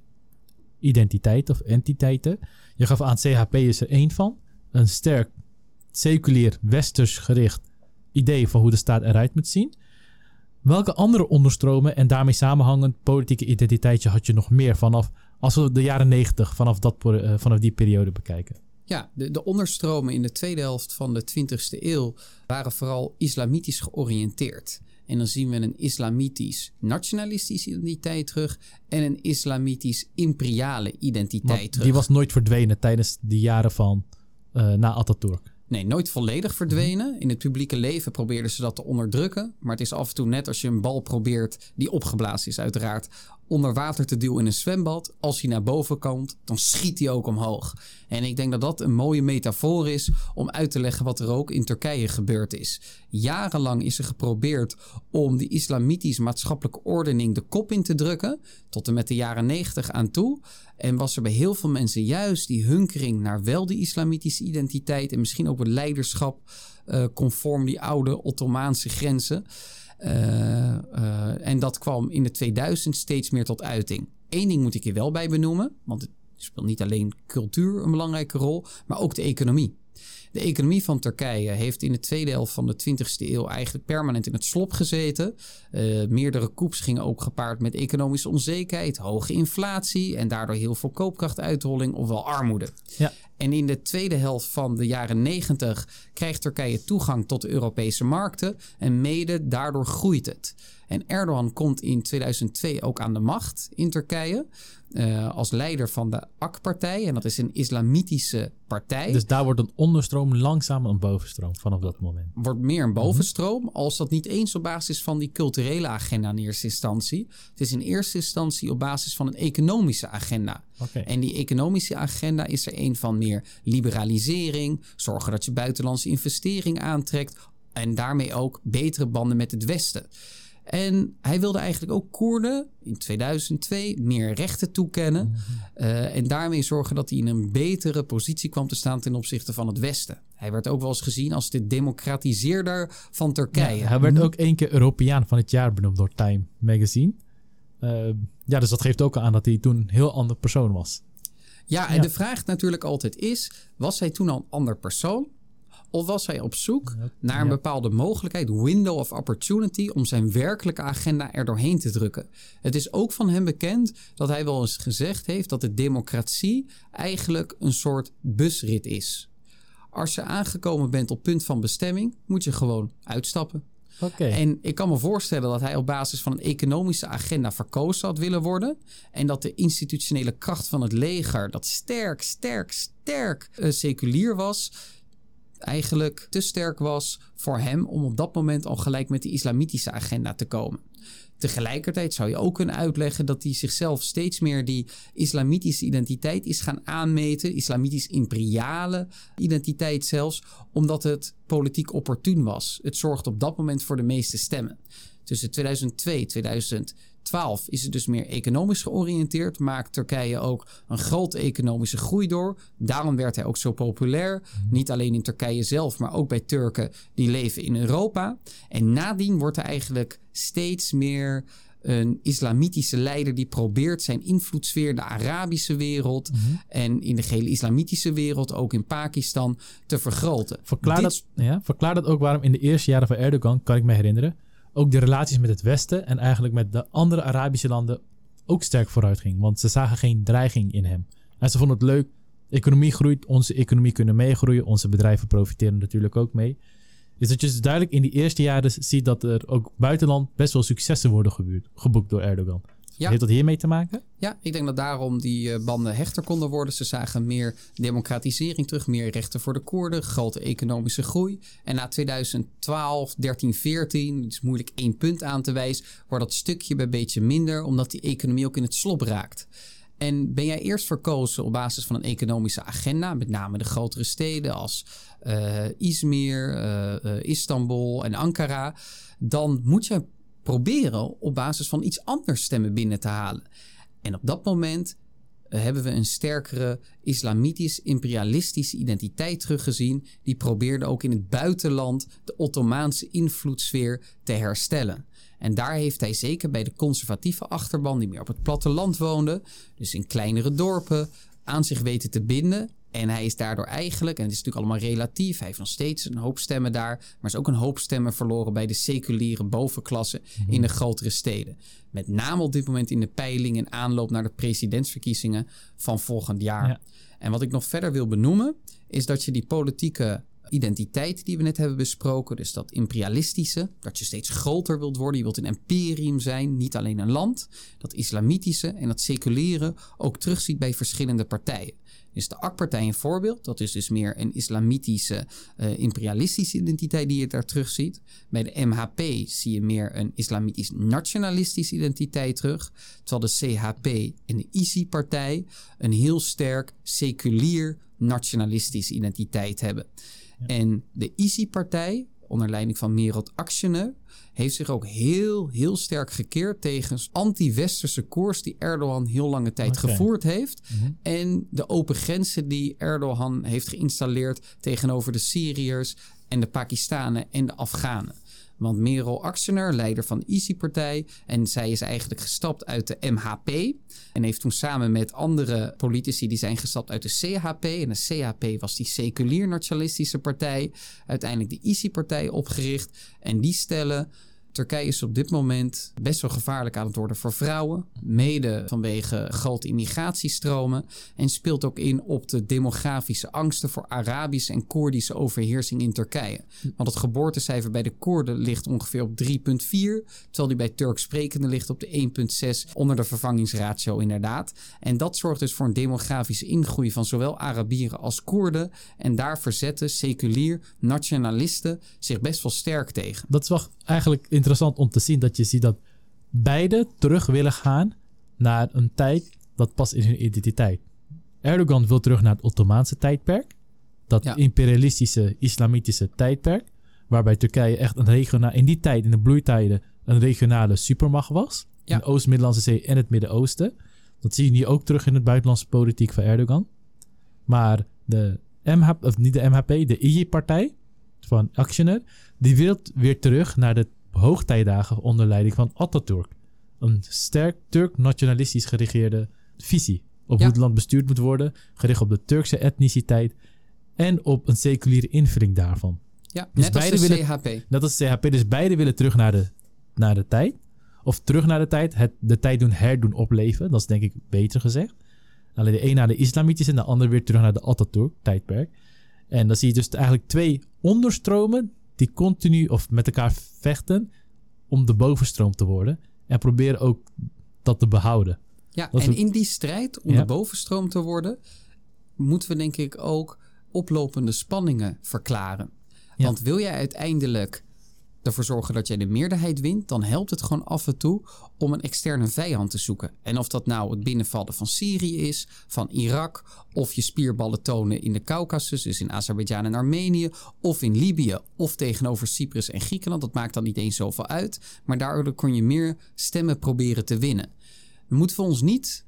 identiteiten of entiteiten. Je gaf aan, CHP is er één van. Een sterk, seculier, westers gericht idee van hoe de staat eruit moet zien. Welke andere onderstromen en daarmee samenhangend politieke identiteitje had je nog meer vanaf als we de jaren negentig vanaf, dat, uh, vanaf die periode bekijken. Ja, de, de onderstromen in de tweede helft van de 20e eeuw waren vooral islamitisch georiënteerd. En dan zien we een islamitisch nationalistische identiteit terug en een islamitisch imperiale identiteit terug. Die was nooit verdwenen tijdens de jaren van uh, na Atatürk. Nee, nooit volledig verdwenen. In het publieke leven probeerden ze dat te onderdrukken. Maar het is af en toe net als je een bal probeert, die opgeblazen is uiteraard, onder water te duwen in een zwembad. Als hij naar boven komt, dan schiet hij ook omhoog. En ik denk dat dat een mooie metafoor is om uit te leggen wat er ook in Turkije gebeurd is. Jarenlang is er geprobeerd om die islamitisch maatschappelijke ordening de kop in te drukken, tot en met de jaren negentig aan toe. En was er bij heel veel mensen juist die hunkering naar wel die islamitische identiteit en misschien ook het leiderschap uh, conform die oude Ottomaanse grenzen. Uh, uh, en dat kwam in de 2000 steeds meer tot uiting. Eén ding moet ik hier wel bij benoemen, want het speelt niet alleen cultuur een belangrijke rol, maar ook de economie. De economie van Turkije heeft in de tweede helft van de 20e eeuw eigenlijk permanent in het slop gezeten. Uh, meerdere coups gingen ook gepaard met economische onzekerheid, hoge inflatie en daardoor heel veel koopkrachtuitholling ofwel armoede. Ja. En in de tweede helft van de jaren 90 krijgt Turkije toegang tot de Europese markten en mede daardoor groeit het. En Erdogan komt in 2002 ook aan de macht in Turkije. Uh, als leider van de AK-partij. En dat is een islamitische partij. Dus daar wordt een onderstroom langzaam een bovenstroom vanaf dat moment. Wordt meer een bovenstroom. Als dat niet eens op basis van die culturele agenda in eerste instantie. Het is in eerste instantie op basis van een economische agenda. Okay. En die economische agenda is er een van meer liberalisering. Zorgen dat je buitenlandse investering aantrekt. En daarmee ook betere banden met het Westen. En hij wilde eigenlijk ook Koerden in 2002 meer rechten toekennen. Mm -hmm. uh, en daarmee zorgen dat hij in een betere positie kwam te staan ten opzichte van het Westen. Hij werd ook wel eens gezien als de democratiseerder van Turkije. Ja, hij werd ook één keer Europeaan van het jaar benoemd door Time Magazine. Uh, ja, dus dat geeft ook aan dat hij toen een heel ander persoon was. Ja, en ja. de vraag natuurlijk altijd is: was hij toen al een ander persoon? Of was hij op zoek naar een bepaalde mogelijkheid, window of opportunity, om zijn werkelijke agenda er doorheen te drukken? Het is ook van hem bekend dat hij wel eens gezegd heeft dat de democratie eigenlijk een soort busrit is. Als je aangekomen bent op punt van bestemming, moet je gewoon uitstappen. En ik kan me voorstellen dat hij op basis van een economische agenda verkozen had willen worden. En dat de institutionele kracht van het leger, dat sterk, sterk, sterk eh, seculier was, eigenlijk te sterk was voor hem om op dat moment al gelijk met de islamitische agenda te komen. Tegelijkertijd zou je ook kunnen uitleggen dat hij zichzelf steeds meer die islamitische identiteit is gaan aanmeten, islamitisch-imperiale identiteit zelfs, omdat het politiek opportun was. Het zorgt op dat moment voor de meeste stemmen. Tussen 2002 en 2012 is het dus meer economisch georiënteerd. Maakt Turkije ook een grote economische groei door. Daarom werd hij ook zo populair. Niet alleen in Turkije zelf, maar ook bij Turken die leven in Europa. En nadien wordt hij eigenlijk steeds meer een islamitische leider die probeert zijn invloedssfeer in de Arabische wereld en in de gehele islamitische wereld, ook in Pakistan, te vergroten. Verklaar, Dit- dat, ja, verklaar dat ook waarom in de eerste jaren van Erdogan, kan ik me herinneren, ook de relaties met het Westen en eigenlijk met de andere Arabische landen ook sterk vooruit ging. Want ze zagen geen dreiging in hem. En ze vonden het leuk. Economie groeit, onze economie kunnen meegroeien. Onze bedrijven profiteren natuurlijk ook mee. Dus dat je dus duidelijk in die eerste jaren ziet dat er ook buitenland best wel successen worden geboekt door Erdogan. Ja. Heeft dat hiermee te maken? Ja, ik denk dat daarom die eh, banden hechter konden worden. Ze zagen meer democratisering terug, meer rechten voor de Koerden, grote economische groei. En na 2012, 13, 14, het is moeilijk één punt aan te wijzen, wordt dat stukje bij beetje minder, omdat die economie ook in het slop raakt. En ben jij eerst verkozen op basis van een economische agenda, met name de grotere steden als eh, Izmir, eh, Istanbul en Ankara, dan moet je proberen op basis van iets anders stemmen binnen te halen. En op dat moment eh, hebben we een sterkere islamitisch-imperialistische identiteit teruggezien. Die probeerde ook in het buitenland de Ottomaanse invloedssfeer te herstellen. En daar heeft hij zeker bij de conservatieve achterban, die meer op het platteland woonde, dus in kleinere dorpen, aan zich weten te binden. En hij is daardoor eigenlijk, en het is natuurlijk allemaal relatief, hij heeft nog steeds een hoop stemmen daar, maar is ook een hoop stemmen verloren bij de seculiere bovenklasse in de grotere steden. Met name op dit moment in de peiling en aanloop naar de presidentsverkiezingen van volgend jaar. Ja. En wat ik nog verder wil benoemen, is dat je die politieke identiteit die we net hebben besproken, dus dat imperialistische, dat je steeds groter wilt worden, je wilt een imperium zijn, niet alleen een land, dat islamitische en dat seculiere ook terugziet bij verschillende partijen. Is de AK-partij een voorbeeld? Dat is dus meer een islamitische, eh, imperialistische identiteit die je daar terugziet. Bij de MHP zie je meer een islamitisch-nationalistische identiteit terug. Terwijl de CHP en de ISI-partij een heel sterk seculier-nationalistische identiteit hebben. En de ISI-partij, onder leiding van Merot Akşener, heeft zich ook heel, heel sterk gekeerd tegen anti-westerse koers die Erdogan heel lange tijd gevoerd heeft. En de open grenzen die Erdogan heeft geïnstalleerd tegenover de Syriërs en de Pakistanen en de Afghanen. Want Merel Aksener, leider van de ISI-partij, en zij is eigenlijk gestapt uit de MHP. En heeft toen samen met andere politici die zijn gestapt uit de CHP. En de CHP was die seculier-nationalistische partij. Uiteindelijk de ISI-partij opgericht. En die stellen. Turkije is op dit moment best wel gevaarlijk aan het worden voor vrouwen. Mede vanwege grote immigratiestromen. En speelt ook in op de demografische angsten voor Arabische en Koerdische overheersing in Turkije. Want het geboortecijfer bij de Koerden ligt ongeveer op 3,4. Terwijl die bij Turks sprekenden ligt op de 1,6 onder de vervangingsratio inderdaad. En dat zorgt dus voor een demografische ingroei van zowel Arabieren als Koerden. En daar verzetten seculier nationalisten zich best wel sterk tegen. Dat is wel eigenlijk interessant om te zien dat je ziet dat beide terug willen gaan naar een tijd dat past in hun identiteit. Erdogan wil terug naar het Ottomaanse tijdperk, dat Ja. imperialistische islamitische tijdperk, waarbij Turkije echt een regionaal in die tijd, in de bloeitijden, een regionale supermacht was. Ja. In de Oost-Middellandse Zee en het Midden-Oosten. Dat zie je nu ook terug in het buitenlandse politiek van Erdogan. Maar de MHP, of niet de MHP, de IJ-partij van Akşener, die wil weer terug naar de hoogtijdagen onder leiding van Atatürk. Een sterk Turk-nationalistisch geregeerde visie op Ja. hoe het land bestuurd moet worden, gericht op de Turkse etniciteit en op een seculiere invulling daarvan. Ja, Dus net als de beide willen- CHP. Dat is CHP, dus beide willen terug naar de, naar de tijd. Of terug naar de tijd, het, de tijd doen herdoen opleven. Dat is denk ik beter gezegd. Alleen de een naar de islamitische en de ander weer terug naar de Atatürk-tijdperk. En dan zie je dus eigenlijk twee onderstromen die continu of met elkaar vechten om de bovenstroom te worden. En proberen ook dat te behouden. Ja, Dat en in die strijd om Ja. de bovenstroom te worden, moeten we denk ik ook oplopende spanningen verklaren. Ja. Want wil jij uiteindelijk ervoor zorgen dat jij de meerderheid wint, dan helpt het gewoon af en toe om een externe vijand te zoeken. En of dat nou het binnenvallen van Syrië is, van Irak, of je spierballen tonen in de Caucasus, dus in Azerbeidzjan en Armenië, of in Libië, of tegenover Cyprus en Griekenland, dat maakt dan niet eens zoveel uit. Maar daardoor kon je meer stemmen proberen te winnen. Dan moeten we ons niet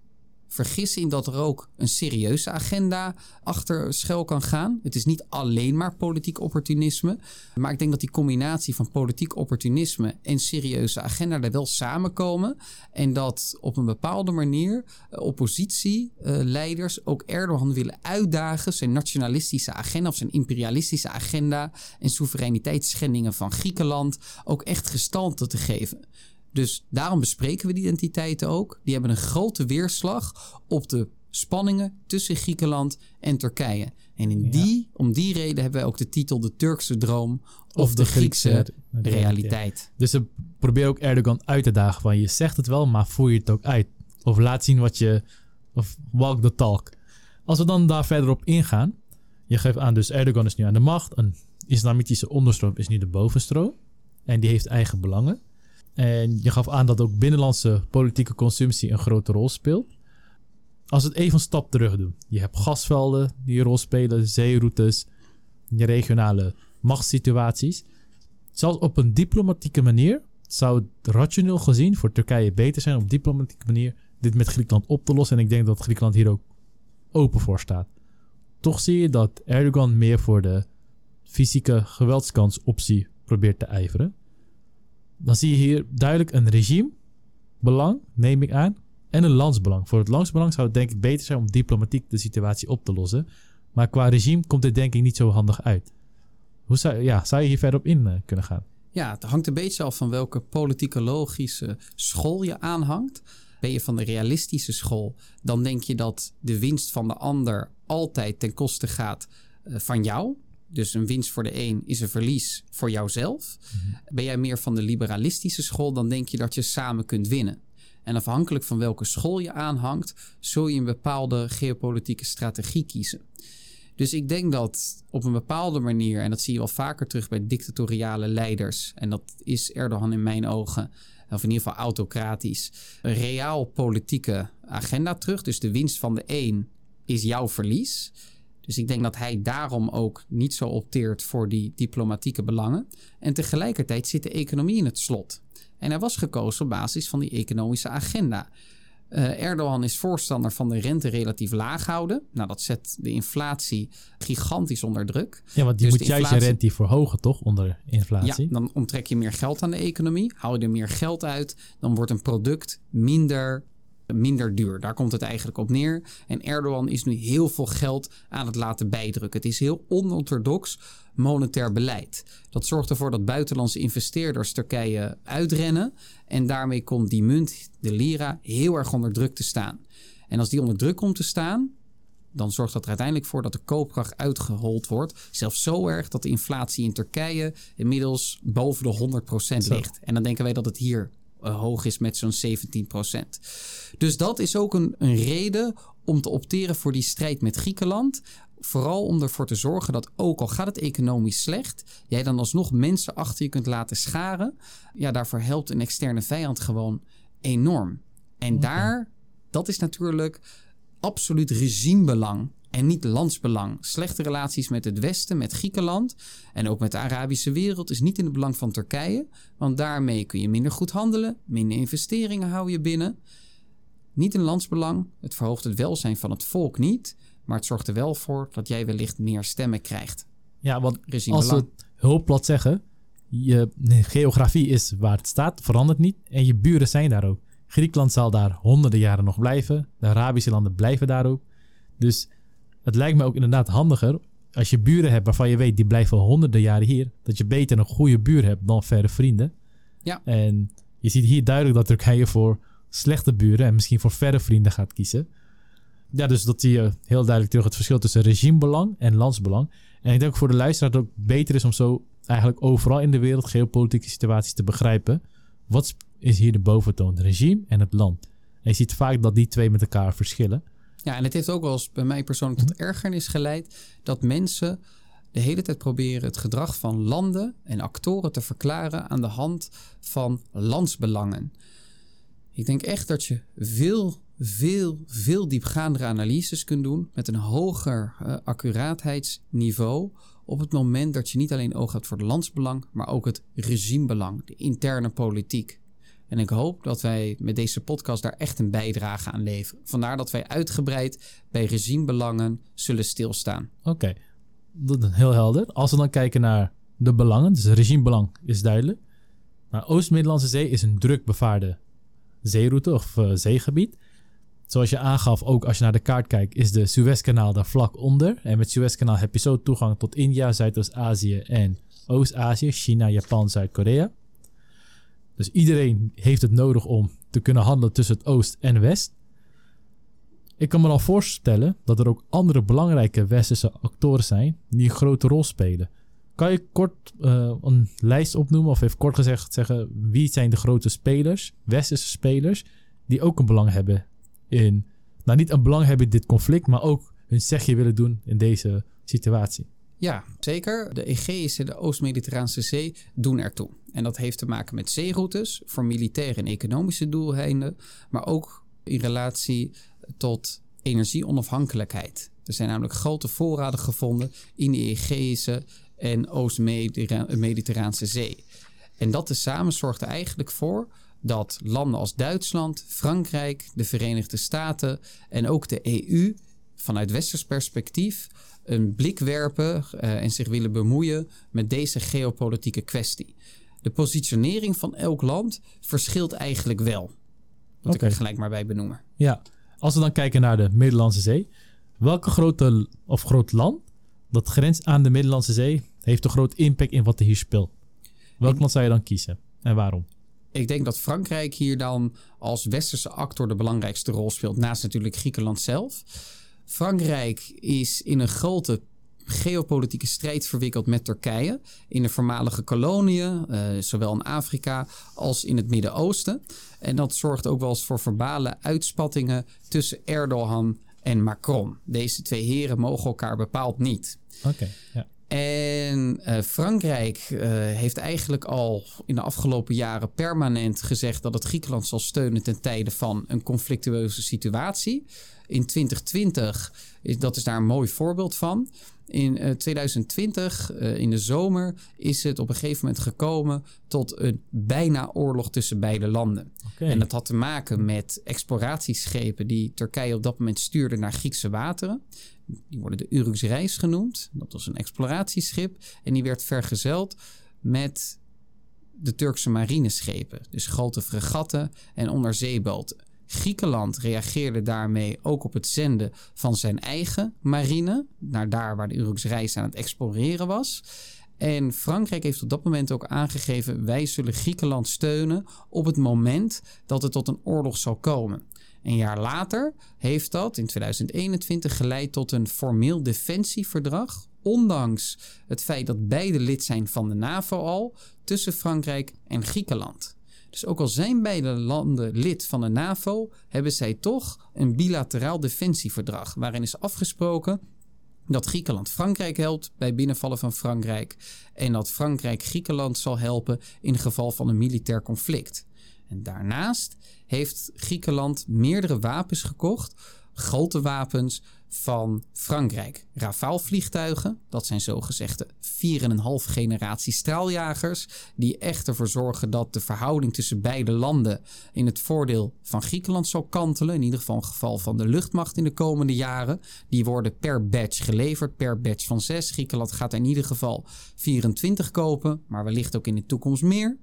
vergissen in dat er ook een serieuze agenda achter schuil kan gaan. Het is niet alleen maar politiek opportunisme. Maar ik denk dat die combinatie van politiek opportunisme en serieuze agenda er wel samenkomen. En dat op een bepaalde manier eh, oppositieleiders ook Erdogan willen uitdagen zijn nationalistische agenda of zijn imperialistische agenda en soevereiniteitsschendingen van Griekenland ook echt gestalte te geven. Dus daarom bespreken we die identiteiten ook. Die hebben een grote weerslag op de spanningen tussen Griekenland en Turkije. En in die, om die reden hebben wij ook de titel De Turkse Droom of, de, Griekse, realiteit. Dus ze proberen ook Erdogan uit te dagen van je zegt het wel, maar voer je het ook uit. Of laat zien wat je, of walk the talk. Als we dan daar verder op ingaan. Je geeft aan, dus Erdogan is nu aan de macht. Een islamitische onderstroom is nu de bovenstroom. En die heeft eigen belangen. En je gaf aan dat ook binnenlandse politieke consumptie een grote rol speelt. Als we het even een stap terug doen. Je hebt gasvelden die een rol spelen, zeeroutes, je regionale machtssituaties. Zelfs op een diplomatieke manier zou het rationeel gezien voor Turkije beter zijn op diplomatieke manier dit met Griekenland op te lossen. En ik denk dat Griekenland hier ook open voor staat. Toch zie je dat Erdogan meer voor de fysieke geweldskansoptie probeert te ijveren. Dan zie je hier duidelijk een regimebelang, neem ik aan, en een landsbelang. Voor het landsbelang zou het denk ik beter zijn om diplomatiek de situatie op te lossen. Maar qua regime komt dit denk ik niet zo handig uit. Hoe zou, ja, zou je hier verder op in eh, kunnen gaan? Ja, het hangt een beetje af van welke politieke logische school je aanhangt. Ben je van de realistische school, dan denk je dat de winst van de ander altijd ten koste gaat eh, van jou. Dus een winst voor de een is een verlies voor jouzelf. Ben jij meer van de liberalistische school, dan denk je dat je samen kunt winnen. En afhankelijk van welke school je aanhangt, zul je een bepaalde geopolitieke strategie kiezen. Dus ik denk dat op een bepaalde manier, en dat zie je wel vaker terug bij dictatoriale leiders, en dat is Erdogan in mijn ogen, of in ieder geval autocratisch, een reaal politieke agenda terug. Dus de winst van de een is jouw verlies. Dus ik denk dat hij daarom ook niet zo opteert voor die diplomatieke belangen. En tegelijkertijd zit de economie in het slot. En hij was gekozen op basis van die economische agenda. Uh, Erdogan is voorstander van de rente relatief laag houden. Nou, dat zet de inflatie gigantisch onder druk. Ja, want die Dus moet juist je rente verhogen, toch? Onder inflatie. Ja, dan onttrek je meer geld aan de economie. Hou je er meer geld uit, dan wordt een product minder, minder duur. Daar komt het eigenlijk op neer. En Erdogan is nu heel veel geld aan het laten bijdrukken. Het is heel onorthodox monetair beleid. Dat zorgt ervoor dat buitenlandse investeerders Turkije uitrennen. En daarmee komt die munt, de lira, heel erg onder druk te staan. En als die onder druk komt te staan, dan zorgt dat er uiteindelijk voor dat de koopkracht uitgehold wordt. Zelfs zo erg dat de inflatie in Turkije inmiddels boven de 100% Zo. ligt. En dan denken wij dat het hier eh, hoog is met zo'n 17%. Dus dat is ook een, een reden om te opteren voor die strijd met Griekenland. Vooral om ervoor te zorgen dat ook al gaat het economisch slecht, jij dan alsnog mensen achter je kunt laten scharen. Ja, daarvoor helpt een externe vijand gewoon enorm. En daar, dat is natuurlijk absoluut regimebelang en niet landsbelang. Slechte relaties met het Westen, met Griekenland en ook met de Arabische wereld is niet in het belang van Turkije, want daarmee kun je minder goed handelen, minder investeringen hou je binnen. Niet een landsbelang, het verhoogt het welzijn van het volk niet, maar het zorgt er wel voor dat jij wellicht meer stemmen krijgt. Ja, want als we het heel plat zeggen, je geografie is waar het staat, verandert niet. En je buren zijn daar ook. Griekenland zal daar honderden jaren nog blijven. De Arabische landen blijven daar ook. Dus het lijkt me ook inderdaad handiger als je buren hebt waarvan je weet die blijven honderden jaren hier, dat je beter een goede buur hebt dan verre vrienden. Ja. En je ziet hier duidelijk dat Turkije voor slechte buren en misschien voor verre vrienden gaat kiezen. Ja, dus dat zie je heel duidelijk terug het verschil tussen regimebelang en landsbelang. En ik denk ook voor de luisteraar dat het ook beter is om zo eigenlijk overal in de wereld geopolitieke situaties te begrijpen. Wat is hier de boventoon? Het regime en het land. En je ziet vaak dat die twee met elkaar verschillen. Ja, en het heeft ook wel eens bij mij persoonlijk tot ergernis geleid dat mensen de hele tijd proberen het gedrag van landen en actoren te verklaren aan de hand van landsbelangen. Ik denk echt dat je veel, veel, veel diepgaandere analyses kunt doen met een hoger uh, accuraatheidsniveau op het moment dat je niet alleen oog hebt voor het landsbelang, maar ook het regimebelang, de interne politiek. En ik hoop dat wij met deze podcast daar echt een bijdrage aan leveren. Vandaar dat wij uitgebreid bij regimebelangen zullen stilstaan. Oké, dat is heel helder. Als we dan kijken naar de belangen, dus regimebelang is duidelijk. Maar Oost-Middellandse Zee is een druk bevaarde zeeroute of uh, zeegebied. Zoals je aangaf, ook als je naar de kaart kijkt, is de Suezkanaal daar vlak onder. En met Suezkanaal heb je zo toegang tot India, Zuidoost-Azië en Oost-Azië, China, Japan, Zuid-Korea. Dus iedereen heeft het nodig om te kunnen handelen tussen het Oost en West. Ik kan me al voorstellen dat er ook andere belangrijke westerse actoren zijn die een grote rol spelen. Kan je kort uh, een lijst opnoemen of even kort gezegd zeggen wie zijn de grote spelers, westerse spelers, die ook een belang hebben in, nou niet een belang hebben in dit conflict, maar ook hun zegje willen doen in deze situatie? Ja, zeker. De Egeïsche en de Oost-Mediterraanse Zee doen ertoe. En dat heeft te maken met zeeroutes voor militaire en economische doeleinden, maar ook in relatie tot energieonafhankelijkheid. Er zijn namelijk grote voorraden gevonden in de Egeïsche en Oost-Mediterraanse Zee. En dat tezamen zorgt er eigenlijk voor dat landen als Duitsland, Frankrijk, de Verenigde Staten en ook de EU vanuit westers perspectief een blik werpen uh, en zich willen bemoeien met deze geopolitieke kwestie. De positionering van elk land verschilt eigenlijk wel. Moet okay. ik er gelijk maar bij benoemen. Ja, als we dan kijken naar de Middellandse Zee. Welke grote of groot land dat grenst aan de Middellandse Zee heeft een groot impact in wat er hier speelt? Welk land zou je dan kiezen en waarom? Ik denk dat Frankrijk hier dan als westerse actor de belangrijkste rol speelt, naast natuurlijk Griekenland zelf. Frankrijk is in een grote geopolitieke strijd verwikkeld met Turkije. In de voormalige koloniën, uh, zowel in Afrika als in het Midden-Oosten. En dat zorgt ook wel eens voor verbale uitspattingen tussen Erdogan en Macron. Deze twee heren mogen elkaar bepaald niet. Oké. ja. En uh, Frankrijk uh, heeft eigenlijk al in de afgelopen jaren permanent gezegd dat het Griekenland zal steunen ten tijde van een conflictueuze situatie. In 2020, is, dat is daar een mooi voorbeeld van. In uh, 2020, in de zomer, is het op een gegeven moment gekomen tot een bijna oorlog tussen beide landen. Okay. En dat had te maken met exploratieschepen die Turkije op dat moment stuurde naar Griekse wateren. Die worden de Urux Reis genoemd. Dat was een exploratieschip. En die werd vergezeld met de Turkse marineschepen. Dus grote fregatten en onderzeeboten. Griekenland reageerde daarmee ook op het zenden van zijn eigen marine. Naar daar waar de Urux Reis aan het exploreren was. En Frankrijk heeft op dat moment ook aangegeven: wij zullen Griekenland steunen op het moment dat het tot een oorlog zal komen. Een jaar later heeft dat in 2021 geleid tot een formeel defensieverdrag, ondanks het feit dat beide lid zijn van de NAVO al, tussen Frankrijk en Griekenland. Dus ook al zijn beide landen lid van de NAVO, hebben zij toch een bilateraal defensieverdrag waarin is afgesproken dat Griekenland Frankrijk helpt bij binnenvallen van Frankrijk en dat Frankrijk Griekenland zal helpen in geval van een militair conflict. En daarnaast heeft Griekenland meerdere wapens gekocht, grote wapens van Frankrijk. Rafale-vliegtuigen, dat zijn zogezegde 4,5 generatie straaljagers, die echt ervoor zorgen dat de verhouding tussen beide landen in het voordeel van Griekenland zal kantelen. In ieder geval in geval van de luchtmacht in de komende jaren. Die worden per batch geleverd, per batch van 6. Griekenland gaat in ieder geval 24 kopen, maar wellicht ook in de toekomst meer.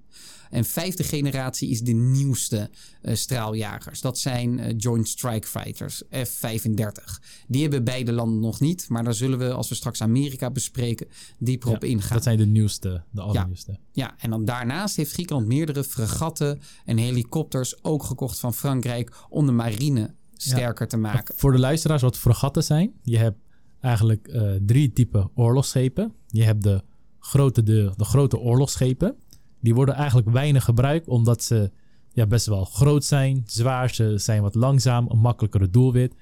En vijfde generatie is de nieuwste uh, straaljagers. Dat zijn uh, Joint Strike Fighters, F-35. Die hebben beide landen nog niet. Maar daar zullen we, als we straks Amerika bespreken, dieper op ingaan. Dat zijn de nieuwste, de allernieuwste. Ja, ja, en dan daarnaast heeft Griekenland meerdere fregatten en helikopters ook gekocht van Frankrijk om de marine sterker te maken. Voor de luisteraars wat fregatten zijn. Je hebt eigenlijk uh, drie typen oorlogsschepen. Je hebt de grote, de, de grote oorlogsschepen. Die worden eigenlijk weinig gebruikt omdat ze ja, best wel groot zijn, zwaar, ze zijn wat langzaam, een makkelijkere doelwit.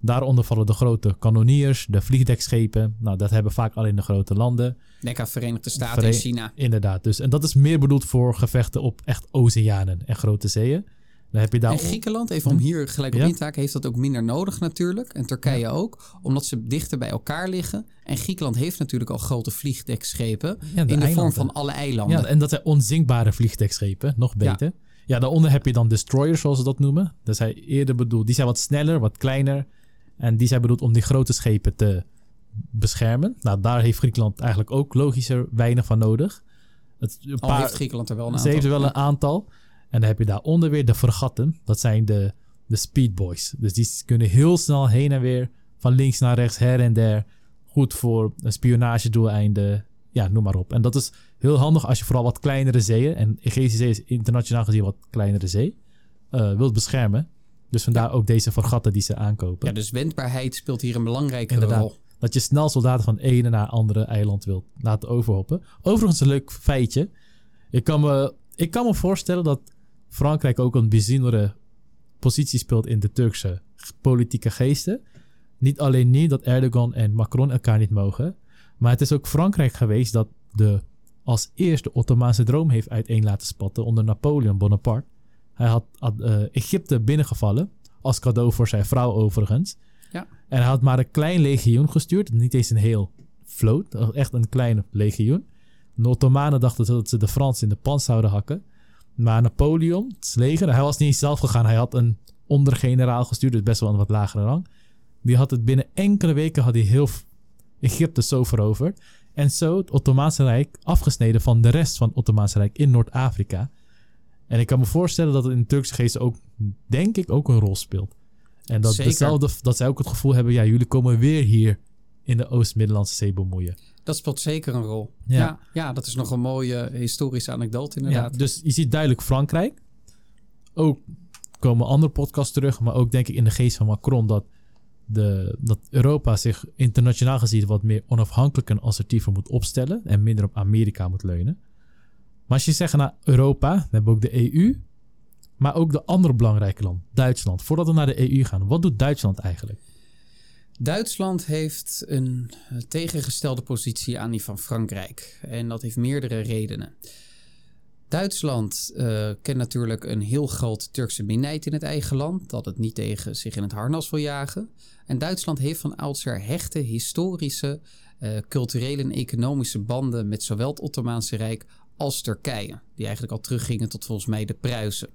Daaronder vallen de grote kanoniers, de vliegdekschepen. Nou, dat hebben vaak alleen de grote landen. Denk aan Verenigde Staten en China. Inderdaad, dus. En dat is meer bedoeld voor gevechten op echt oceanen en grote zeeën. Dan heb je daar en Griekenland, even om hier gelijk op in te haken, heeft dat ook minder nodig natuurlijk. En Turkije ook, omdat ze dichter bij elkaar liggen. En Griekenland heeft natuurlijk al grote vliegdekschepen in de vorm van alle eilanden. Ja, en dat zijn onzinkbare vliegdekschepen, nog beter. Ja. daaronder heb je dan destroyers, zoals ze dat noemen. Dat zijn eerder bedoeld, die zijn wat sneller, wat kleiner. En die zijn bedoeld om die grote schepen te beschermen. Nou, daar heeft Griekenland eigenlijk ook logischer weinig van nodig. Het, een paar, heeft Griekenland er wel een aantal. Ze heeft er wel een aantal. En dan heb je daaronder weer de fregatten. Dat zijn de, de speedboys. Dus die kunnen heel snel heen en weer van links naar rechts, her en der. Goed voor een spionagedoeleinden. Ja, noem maar op. En dat is heel handig als je vooral wat kleinere zeeën... en Egeïsche Zee is internationaal gezien wat kleinere zee... Uh, wilt beschermen. Dus vandaar ook deze fregatten die ze aankopen. Ja, dus wendbaarheid speelt hier een belangrijke rol. Dat je snel soldaten van ene naar andere eiland wilt laten overhoppen. Overigens een leuk feitje. Ik kan me, ik kan me voorstellen dat Frankrijk ook een bijzondere positie speelt in de Turkse politieke geesten. Niet alleen niet dat Erdogan en Macron elkaar niet mogen, maar het is ook Frankrijk geweest dat de als eerste Ottomaanse droom heeft uiteen laten spatten onder Napoleon Bonaparte. Hij had, uh, Egypte binnengevallen, als cadeau voor zijn vrouw overigens. Ja. En hij had maar een klein legioen gestuurd, niet eens een heel vloot, echt een klein legioen. De Ottomanen dachten dat ze de Fransen in de pan zouden hakken. Maar Napoleon, het leger, hij was niet zelf gegaan. Hij had een ondergeneraal gestuurd, dus best wel een wat lagere rang. Die had het binnen enkele weken had hij heel Egypte zo veroverd. En zo het Ottomaanse Rijk afgesneden van de rest van het Ottomaanse Rijk in Noord-Afrika. En ik kan me voorstellen dat het in de Turkse geest ook, denk ik, ook een rol speelt. En dat, dezelfde, dat zij ook het gevoel hebben, ja, jullie komen weer hier in de Oost-Middellandse Zee bemoeien. Dat speelt zeker een rol. Ja. ja, dat is nog een mooie historische anekdote inderdaad. Ja, dus je ziet duidelijk Frankrijk. Ook komen andere podcasts terug, maar ook denk ik in de geest van Macron dat, de, dat Europa zich internationaal gezien wat meer onafhankelijk en assertiever moet opstellen en minder op Amerika moet leunen. Maar als je zegt naar Europa, dan hebben we ook de EU, maar ook de andere belangrijke land, Duitsland. Voordat we naar de EU gaan, wat doet Duitsland eigenlijk? Duitsland heeft een eh, tegengestelde positie aan die van Frankrijk. En dat heeft meerdere redenen. Duitsland uh, kent natuurlijk een heel groot Turkse minderheid in het eigen land, dat het niet tegen zich in het harnas wil jagen. En Duitsland heeft van oudsher hechte historische, uh, culturele en economische banden met zowel het Ottomaanse Rijk als Turkije, die eigenlijk al teruggingen tot volgens mij de Pruisen.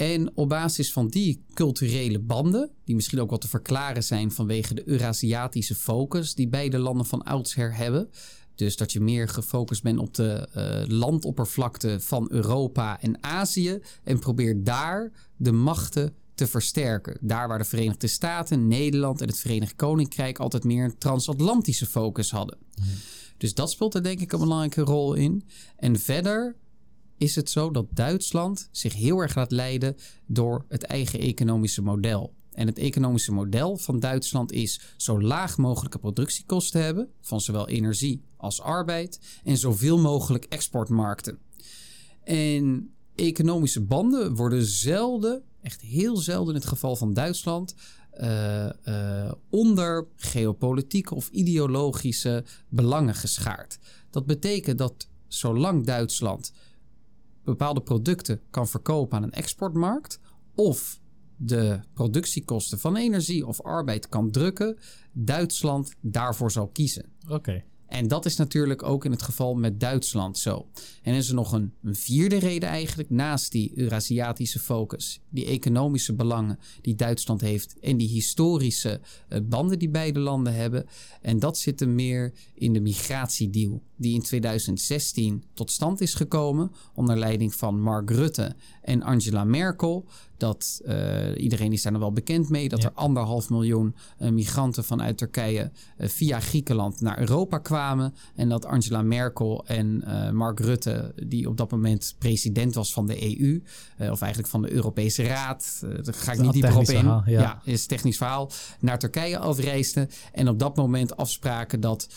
En op basis van die culturele banden, die misschien ook wel te verklaren zijn vanwege de Eurasiatische focus die beide landen van oudsher hebben. Dus dat je meer gefocust bent op de uh, landoppervlakte van Europa en Azië. En probeert daar de machten te versterken. Daar waar de Verenigde Staten, Nederland en het Verenigd Koninkrijk altijd meer een transatlantische focus hadden. Mhm. Dus dat speelt er denk ik een belangrijke rol in. En verder is het zo dat Duitsland zich heel erg laat leiden door het eigen economische model. En het economische model van Duitsland is zo laag mogelijke productiekosten hebben, van zowel energie als arbeid, en zoveel mogelijk exportmarkten. En economische banden worden zelden, echt heel zelden in het geval van Duitsland, uh, uh, onder geopolitieke of ideologische belangen geschaard. Dat betekent dat zolang Duitsland bepaalde producten kan verkopen aan een exportmarkt of de productiekosten van energie of arbeid kan drukken, Duitsland daarvoor zal kiezen. Oké. En dat is natuurlijk ook in het geval met Duitsland zo. En is er nog een, vierde reden eigenlijk, naast die Eurasiatische focus, die economische belangen die Duitsland heeft en die historische uh, banden die beide landen hebben. En dat zit er meer in de migratiedeal, die in 2016 tot stand is gekomen onder leiding van Mark Rutte en Angela Merkel dat uh, iedereen is daar nog wel bekend mee dat er anderhalf miljoen uh, migranten vanuit Turkije uh, via Griekenland naar Europa kwamen. En dat Angela Merkel en Mark Rutte, die op dat moment president was van de EU, of eigenlijk van de Europese Raad, daar ga ik niet dieper op in. Verhaal, ja. ja, is technisch verhaal. Naar Turkije afreisden. En op dat moment afspraken dat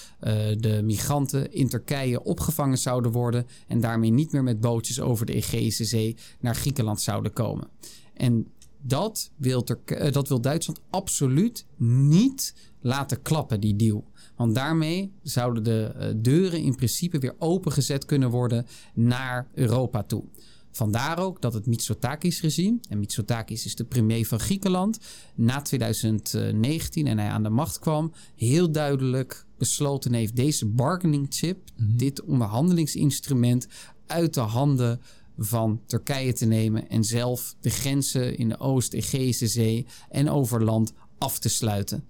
de migranten in Turkije opgevangen zouden worden. En daarmee niet meer met bootjes over de Egeïsche Zee naar Griekenland zouden komen. En dat wil, Turk dat wil Duitsland absoluut niet laten klappen, die deal. Want daarmee zouden de uh, deuren in principe weer opengezet kunnen worden naar Europa toe. Vandaar ook dat het Mitsotakis-regime, en Mitsotakis is de premier van Griekenland, na 2019 en hij aan de macht kwam, heel duidelijk besloten heeft deze bargaining chip, mm dit onderhandelingsinstrument, uit de handen van Turkije te nemen en zelf de grenzen in de Oost-Egeïsche Zee en over land af te sluiten.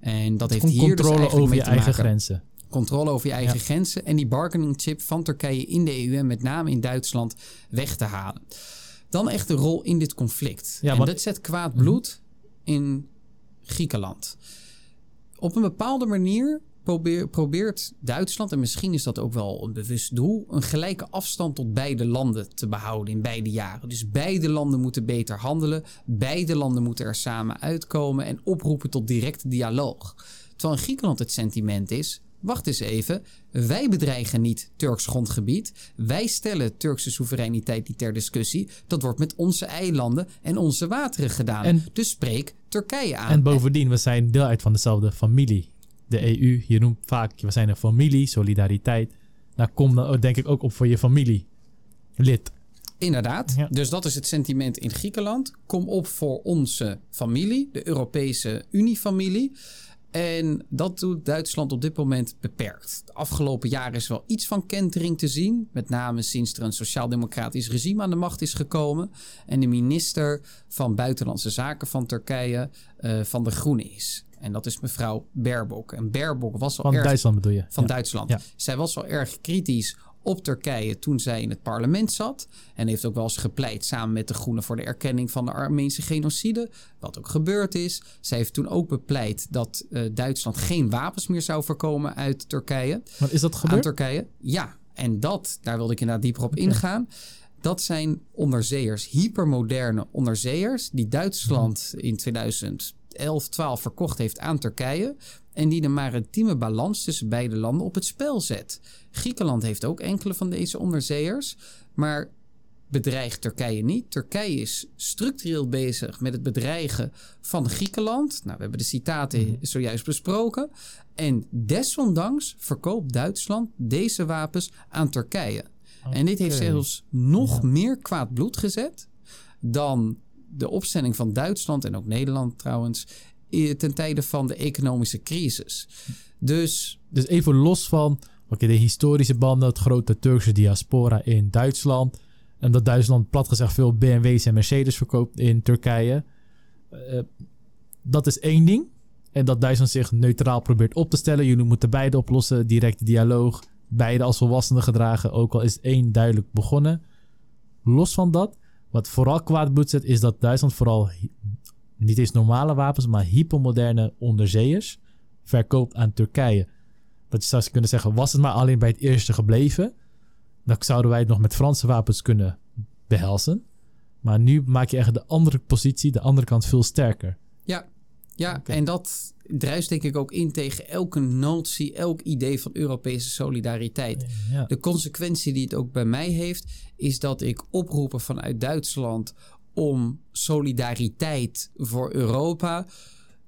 En dat heeft hier dus controle dus over je eigen grenzen. Controle over je eigen grenzen en die bargaining chip van Turkije in de EU en met name in Duitsland weg te halen. Dan echt de rol in dit conflict. Ja, en dat zet kwaad bloed in Griekenland. Op een bepaalde manier probeer, probeert Duitsland, en misschien is dat ook wel een bewust doel, een gelijke afstand tot beide landen te behouden in beide jaren. Dus beide landen moeten beter handelen, beide landen moeten er samen uitkomen en oproepen tot directe dialoog. Terwijl in Griekenland het sentiment is: wacht eens even, wij bedreigen niet Turks grondgebied. Wij stellen Turkse soevereiniteit niet ter discussie. Dat wordt met onze eilanden en onze wateren gedaan. En, dus spreek Turkije aan. En bovendien, we zijn deel uit van dezelfde familie de EU, je noemt vaak, we zijn een familie, solidariteit. Nou, kom dan denk ik ook op voor je familie. Lid. Inderdaad. Dus dat is het sentiment in Griekenland. Kom op voor onze familie, de Europese Unie-familie. En dat doet Duitsland op dit moment beperkt. De afgelopen jaren is wel iets van kentering te zien. Met name sinds er een sociaal-democratisch regime aan de macht is gekomen. En de minister van Buitenlandse Zaken van Turkije uh, van de Groenen is. En dat is mevrouw Baerbock. En Baerbock was al van erg... Duitsland bedoel je? Van Duitsland. Zij was wel erg kritisch op Turkije toen zij in het parlement zat. En heeft ook wel eens gepleit samen met de Groenen voor de erkenning van de Armeense genocide. Wat ook gebeurd is. Zij heeft toen ook bepleit dat uh, Duitsland geen wapens meer zou voorkomen uit Turkije. Maar is dat gebeurd? Aan Turkije. Ja, en dat, daar wilde ik inderdaad dieper op ingaan. Dat zijn onderzeeërs, hypermoderne onderzeeërs, die Duitsland mhm. in 2000 11, 12 verkocht heeft aan Turkije. En die de maritieme balans tussen beide landen op het spel zet. Griekenland heeft ook enkele van deze onderzeeërs. Maar bedreigt Turkije niet. Turkije is structureel bezig met het bedreigen van Griekenland. Nou, we hebben de citaten mhm. zojuist besproken. En desondanks verkoopt Duitsland deze wapens aan Turkije. En dit heeft zelfs nog meer kwaad bloed gezet dan de opstelling van Duitsland en ook Nederland trouwens ten tijde van de economische crisis. Dus, dus even los van oké, de historische banden, het grote Turkse diaspora in Duitsland. En dat Duitsland plat gezegd veel BMW's en Mercedes verkoopt in Turkije. Uh, dat is één ding. En dat Duitsland zich neutraal probeert op te stellen. Jullie moeten beide oplossen, directe dialoog. Beide als volwassenen gedragen, ook al is één duidelijk begonnen. Los van dat, wat vooral kwaad bloed zet, is dat Duitsland vooral niet eens normale wapens, maar hypermoderne onderzeeërs verkoopt aan Turkije. Dat je zou kunnen zeggen, was het maar alleen bij het eerste gebleven, dan zouden wij het nog met Franse wapens kunnen behelzen. Maar nu maak je echt de andere positie, de andere kant veel sterker. Ja, ja, en dat druist denk ik ook in tegen elke notie, elk idee van Europese solidariteit. De consequentie die het ook bij mij heeft, is dat ik oproepen vanuit Duitsland om solidariteit voor Europa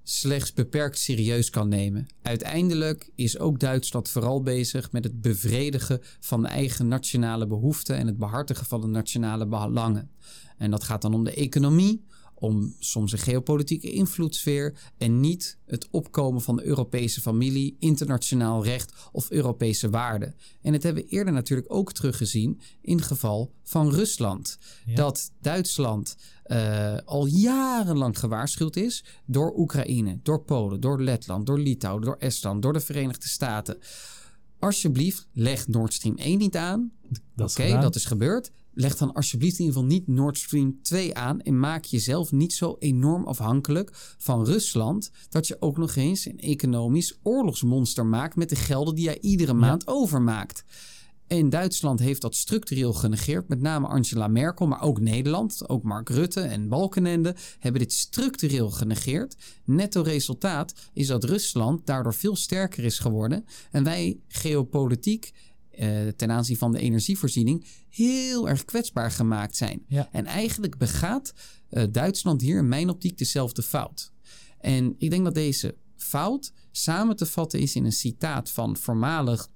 slechts beperkt serieus kan nemen. Uiteindelijk is ook Duitsland vooral bezig met het bevredigen van de eigen nationale behoeften en het behartigen van de nationale belangen. En dat gaat dan om de economie, om soms een geopolitieke invloedssfeer en niet het opkomen van de Europese familie, internationaal recht of Europese waarden. En het hebben we eerder natuurlijk ook teruggezien in het geval van Rusland. Dat Duitsland uh, al jarenlang gewaarschuwd is door Oekraïne, door Polen, door Letland, door Litouwen, door Estland, door de Verenigde Staten. Alsjeblieft, leg Nord Stream 1 niet aan. Oké, dat is gebeurd. Leg dan alsjeblieft in ieder geval niet Nord Stream 2 aan en maak jezelf niet zo enorm afhankelijk van Rusland dat je ook nog eens een economisch oorlogsmonster maakt met de gelden die jij iedere maand overmaakt. En Duitsland heeft dat structureel genegeerd. Met name Angela Merkel, maar ook Nederland. Ook Mark Rutte en Balkenende hebben dit structureel genegeerd. Netto resultaat is dat Rusland daardoor veel sterker is geworden. En wij geopolitiek eh, ten aanzien van de energievoorziening heel erg kwetsbaar gemaakt zijn. Ja. En eigenlijk begaat eh, Duitsland hier in mijn optiek dezelfde fout. En ik denk dat deze fout samen te vatten is in een citaat van voormalig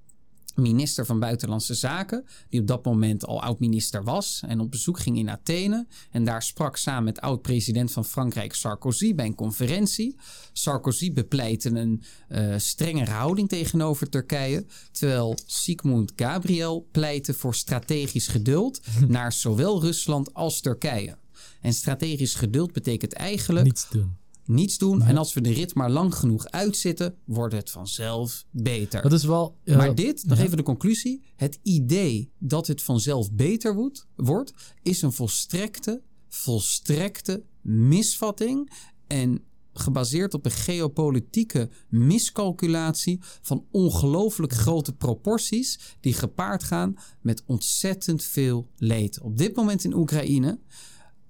minister van Buitenlandse Zaken, die op dat moment al oud-minister was en op bezoek ging in Athene. En daar sprak samen met oud-president van Frankrijk Sarkozy bij een conferentie. Sarkozy bepleitte een uh, strengere houding tegenover Turkije, terwijl Sigmund Gabriel pleitte voor strategisch geduld naar zowel Rusland als Turkije. En strategisch geduld betekent eigenlijk Niets doen. Niets doen. En als we de rit maar lang genoeg uitzitten, wordt het vanzelf beter. Dat is wel... Maar dit, nog ja. even de conclusie. Het idee dat het vanzelf beter wordt, wordt is een volstrekte, volstrekte misvatting. En gebaseerd op een geopolitieke miscalculatie van ongelooflijk grote proporties. die gepaard gaan met ontzettend veel leed. Op dit moment in Oekraïne.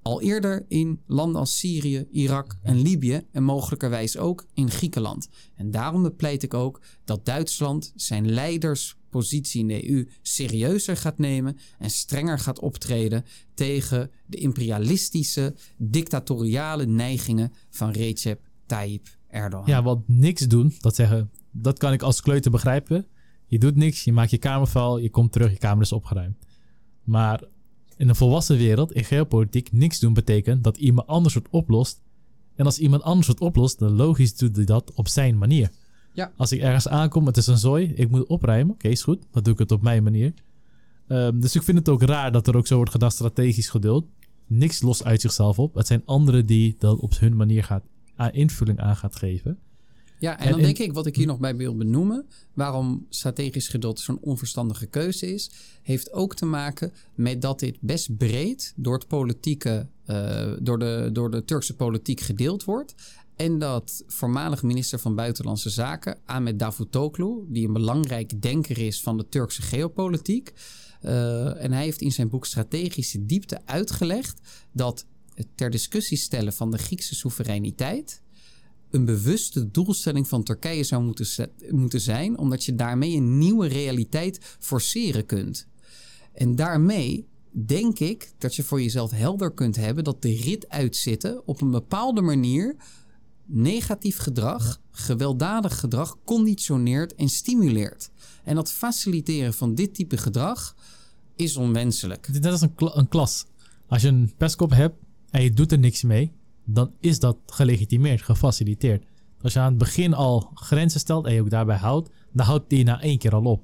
Al eerder in landen als Syrië, Irak en Libië en mogelijkerwijs ook in Griekenland. En daarom bepleit ik ook dat Duitsland zijn leiderspositie in de EU serieuzer gaat nemen en strenger gaat optreden tegen de imperialistische, dictatoriale neigingen van Recep Tayyip Erdogan. Ja, want niks doen, dat zeggen, dat kan ik als kleuter begrijpen. Je doet niks, je maakt je kamer vuil, je komt terug, je kamer is opgeruimd. Maar in een volwassen wereld, in geopolitiek, niks doen betekent dat iemand anders het oplost. En als iemand anders het oplost, dan logisch doet hij dat op zijn manier. Ja. Als ik ergens aankom, het is een zooi, ik moet opruimen. Oké, is goed, dan doe ik het op mijn manier. Ehm, dus ik vind het ook raar dat er ook zo wordt gedaan strategisch geduld. Niks lost uit zichzelf op. Het zijn anderen die dat op hun manier gaat, aan invulling aan gaat geven. Ja, en, En dan denk ik, wat ik hier nog bij wil benoemen, waarom strategisch geduld zo'n onverstandige keuze is, heeft ook te maken met dat dit best breed door, het politieke, eh, door, de, door de Turkse politiek gedeeld wordt. En dat voormalig minister van Buitenlandse Zaken, Ahmet Davutoglu, die een belangrijk denker is van de Turkse geopolitiek. eh, en hij heeft in zijn boek Strategische Diepte uitgelegd dat het ter discussie stellen van de Griekse soevereiniteit een bewuste doelstelling van Turkije zou moeten, moeten zijn, omdat je daarmee een nieuwe realiteit forceren kunt. En daarmee denk ik dat je voor jezelf helder kunt hebben dat de rit uitzitten op een bepaalde manier negatief gedrag, gewelddadig gedrag conditioneert en stimuleert. En dat faciliteren van dit type gedrag is onwenselijk. Het is een, een klas. Als je een pestkop hebt en je doet er niks mee, dan is dat gelegitimeerd, gefaciliteerd. Als je aan het begin al grenzen stelt en je ook daarbij houdt, dan houdt die na één keer al op.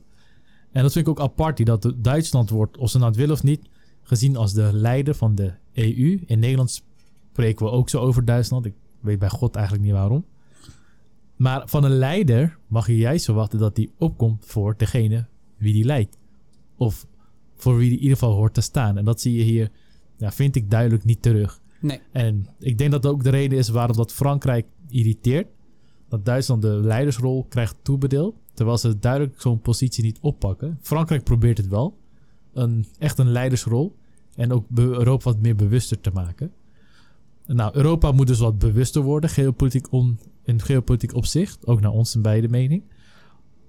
En dat vind ik ook apart, dat Duitsland wordt, of ze nou het willen of niet, gezien als de leider van de EU. In Nederland spreken we ook zo over Duitsland. Ik weet bij God eigenlijk niet waarom. Maar van een leider mag je juist verwachten dat die opkomt voor degene wie die leidt. Of voor wie die in ieder geval hoort te staan. En dat zie je hier, ja, vind ik duidelijk niet terug. Nee, En ik denk dat dat ook de reden is waarom dat Frankrijk irriteert. Dat Duitsland de leidersrol krijgt toebedeeld. Terwijl ze duidelijk zo'n positie niet oppakken. Frankrijk probeert het wel. Een, echt een leidersrol. En ook Europa wat meer bewuster te maken. Nou, Europa moet dus wat bewuster worden. Geopolitiek on, in geopolitiek opzicht. Ook naar ons beide mening.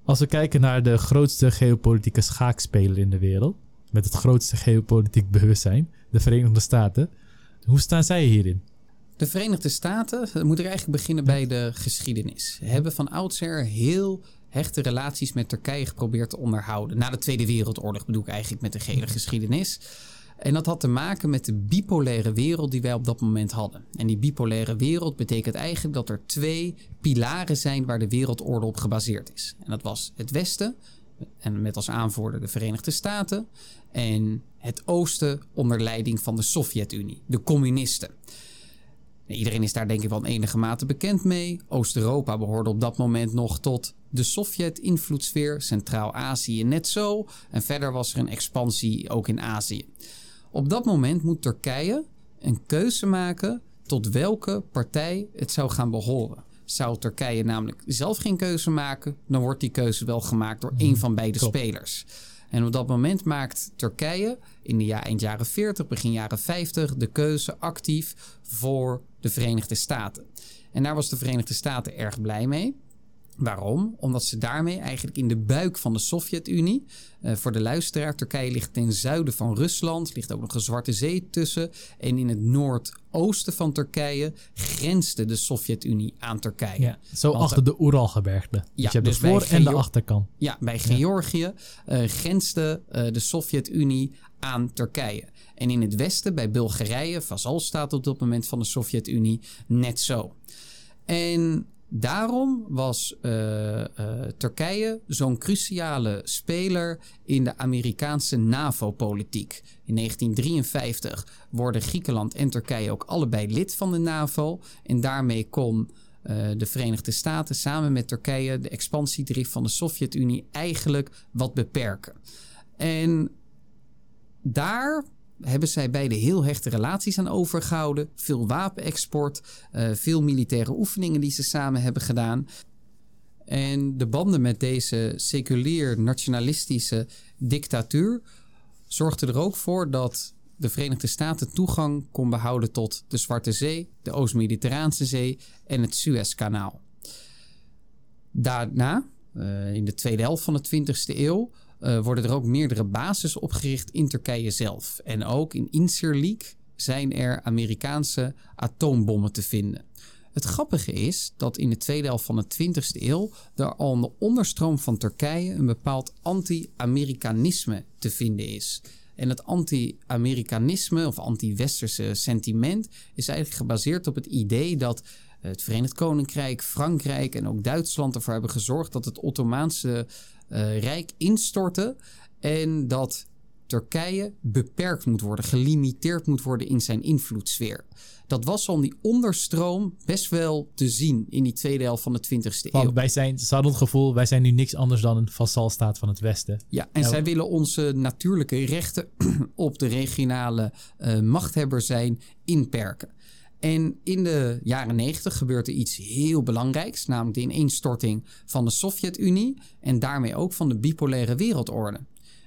Als we kijken naar de grootste geopolitieke schaakspeler in de wereld. Met het grootste geopolitiek bewustzijn. De Verenigde Staten. Hoe staan zij hierin? De Verenigde Staten, we moeten eigenlijk beginnen bij de geschiedenis. Hebben van oudsher heel hechte relaties met Turkije geprobeerd te onderhouden. Na de Tweede Wereldoorlog bedoel ik eigenlijk met de gele geschiedenis. En dat had te maken met de bipolaire wereld die wij op dat moment hadden. En die bipolaire wereld betekent eigenlijk dat er twee pilaren zijn waar de wereldorde op gebaseerd is. En dat was het Westen, en met als aanvoerder de Verenigde Staten. En het Oosten onder leiding van de Sovjet-Unie, de communisten. Iedereen is daar denk ik wel enige mate bekend mee. Oost-Europa behoorde op dat moment nog tot de Sovjet-invloedssfeer, Centraal-Azië net zo. En verder was er een expansie ook in Azië. Op dat moment moet Turkije een keuze maken tot welke partij het zou gaan behoren. Zou Turkije namelijk zelf geen keuze maken, dan wordt die keuze wel gemaakt door één van beide spelers. En op dat moment maakt Turkije in de eind jaren 40, begin jaren 50 de keuze actief voor de Verenigde Staten. En daar was de Verenigde Staten erg blij mee. Waarom? Omdat ze daarmee eigenlijk in de buik van de Sovjet-Unie. eh, voor de luisteraar, Turkije ligt ten zuiden van Rusland, ligt ook nog een Zwarte Zee tussen. En in het noordoosten van Turkije grensde de Sovjet-Unie aan Turkije. Ja, zo Want, achter de Oeralgebergte. Dus ja, je hebt dus de voor- en de achterkant. Ja, bij Georgië eh, grensde eh, de Sovjet-Unie aan Turkije. En in het westen, bij Bulgarije, vazalstaat op dat moment van de Sovjet-Unie, net zo. En daarom was eh, eh, Turkije zo'n cruciale speler in de Amerikaanse NAVO-politiek. In 1953 worden Griekenland en Turkije ook allebei lid van de NAVO. En daarmee kon eh, de Verenigde Staten samen met Turkije de expansiedrift van de Sovjet-Unie eigenlijk wat beperken. En daar hebben zij beide heel hechte relaties aan overgehouden. Veel wapenexport, eh, veel militaire oefeningen die ze samen hebben gedaan. En de banden met deze seculier nationalistische dictatuur zorgden er ook voor dat de Verenigde Staten toegang kon behouden tot de Zwarte Zee, de Oost-Mediterraanse Zee en het Suezkanaal. Daarna, eh, in de tweede helft van de 20e eeuw, eh, worden er ook meerdere bases opgericht in Turkije zelf. En ook in Incirlik zijn er Amerikaanse atoombommen te vinden. Het grappige is dat in de tweede helft van de 20e eeuw er al in de onderstroom van Turkije een bepaald anti-Amerikanisme te vinden is. En het anti-Amerikanisme of anti-westerse sentiment is eigenlijk gebaseerd op het idee dat het Verenigd Koninkrijk, Frankrijk en ook Duitsland ervoor hebben gezorgd dat het Ottomaanse eh, Rijk instortte en dat Turkije beperkt moet worden, gelimiteerd moet worden in zijn invloedssfeer. Dat was al die onderstroom best wel te zien in die tweede helft van de 20e eeuw. Want wij zijn, ze hadden het gevoel, wij zijn nu niks anders dan een vassalstaat van het Westen. Ja, en Ja, zij willen onze natuurlijke rechten op de regionale eh, machthebber zijn inperken. En in de jaren 90 gebeurt er iets heel belangrijks, namelijk de ineenstorting van de Sovjet-Unie en daarmee ook van de bipolaire wereldorde.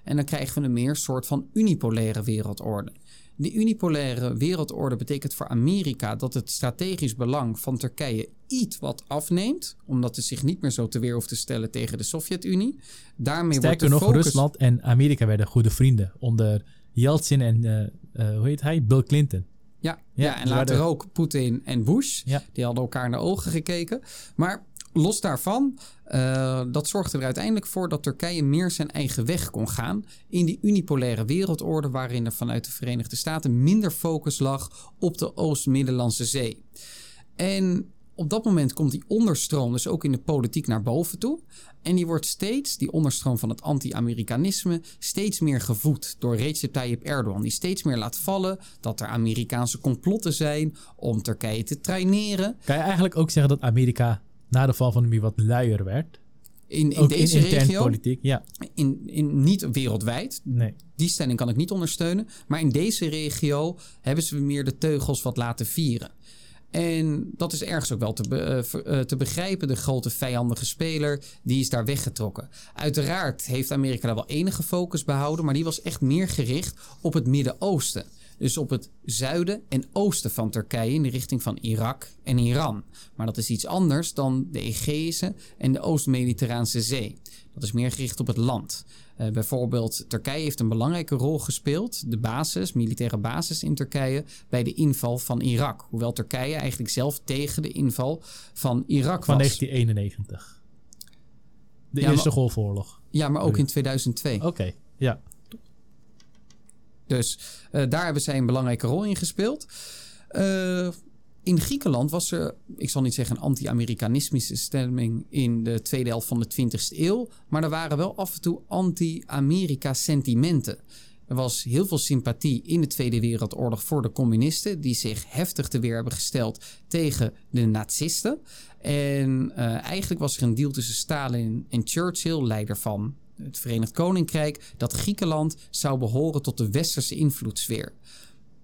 En dan krijgen we een meer soort van unipolaire wereldorde. De unipolaire wereldorde betekent voor Amerika dat het strategisch belang van Turkije iets wat afneemt, omdat het zich niet meer zo te weer hoeft te stellen tegen de Sovjet-Unie. Daarmee wordt Sterker de nog, focus... Rusland en Amerika werden goede vrienden onder Yeltsin en, eh, eh, hoe heet hij? Bill Clinton. Ja, ja, Ja, en later ook Poetin en Bush. Ja. Die hadden elkaar naar ogen gekeken. Maar los daarvan, eh, dat zorgde er uiteindelijk voor dat Turkije meer zijn eigen weg kon gaan. In die unipolaire wereldorde, waarin er vanuit de Verenigde Staten minder focus lag op de Oost-Middellandse Zee. En op dat moment komt die onderstroom dus ook in de politiek naar boven toe. En die wordt steeds, die onderstroom van het anti-Amerikanisme, steeds meer gevoed door Recep Tayyip Erdogan. Die steeds meer laat vallen dat er Amerikaanse complotten zijn om Turkije te traineren. Kan je eigenlijk ook zeggen dat Amerika na de val van de muur wat luier werd? In, in deze in regio, politiek, ja. in, in, niet wereldwijd, Nee. die stelling kan ik niet ondersteunen. Maar in deze regio hebben ze meer de teugels wat laten vieren. En dat is ergens ook wel te, eh, eh, te begrijpen. De grote vijandige speler, die is daar weggetrokken. Uiteraard heeft Amerika daar wel enige focus behouden, maar die was echt meer gericht op het Midden-Oosten. Dus op het zuiden en oosten van Turkije in de richting van Irak en Iran. Maar dat is iets anders dan de Egeïsche en de Oost-Mediterraanse Zee. Dat is meer gericht op het land. Eh, bijvoorbeeld, Turkije heeft een belangrijke rol gespeeld, de basis, militaire basis in Turkije, bij de inval van Irak. Hoewel Turkije eigenlijk zelf tegen de inval van Irak Van was. 1991. De Ja, Eerste maar- Golfoorlog. Ja, maar ook in 2002. Oké, ja. Dus eh, daar hebben zij een belangrijke rol in gespeeld. Eh, in Griekenland was er, ik zal niet zeggen een anti-Amerikanistische stemming in de tweede helft van de 20e eeuw, maar er waren wel af en toe anti-Amerika-sentimenten. Er was heel veel sympathie in de Tweede Wereldoorlog voor de communisten, die zich heftig te weer hebben gesteld tegen de nazisten. En eh, eigenlijk was er een deal tussen Stalin en Churchill, leider van het Verenigd Koninkrijk, dat Griekenland zou behoren tot de westerse invloedssfeer.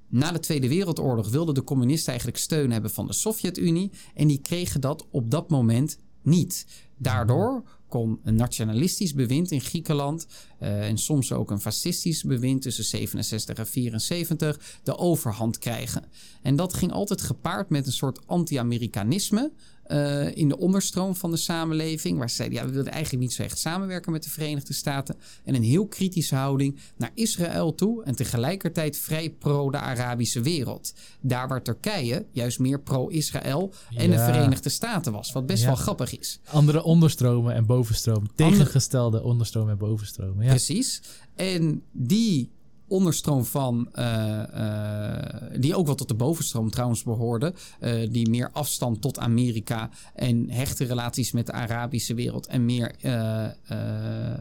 Na de Tweede Wereldoorlog wilden de communisten eigenlijk steun hebben van de Sovjet-Unie en die kregen dat op dat moment niet. Daardoor kon een nationalistisch bewind in Griekenland uh, en soms ook een fascistisch bewind tussen 67 en 74 de overhand krijgen. En dat ging altijd gepaard met een soort anti-Amerikanisme. Uh, in de onderstroom van de samenleving. Waar ze zeiden, ja, we wilden eigenlijk niet zo echt samenwerken met de Verenigde Staten. En een heel kritische houding naar Israël toe. En tegelijkertijd vrij pro de Arabische wereld. Daar waar Turkije juist meer pro-Israël en de Verenigde Staten was. Wat best wel grappig is. Andere onderstromen en bovenstromen. Tegengestelde onderstromen en bovenstromen. Ja. Precies. En die onderstroom van, uh, uh, die ook wel tot de bovenstroom trouwens behoorde, uh, die meer afstand tot Amerika en hechte relaties met de Arabische wereld en meer,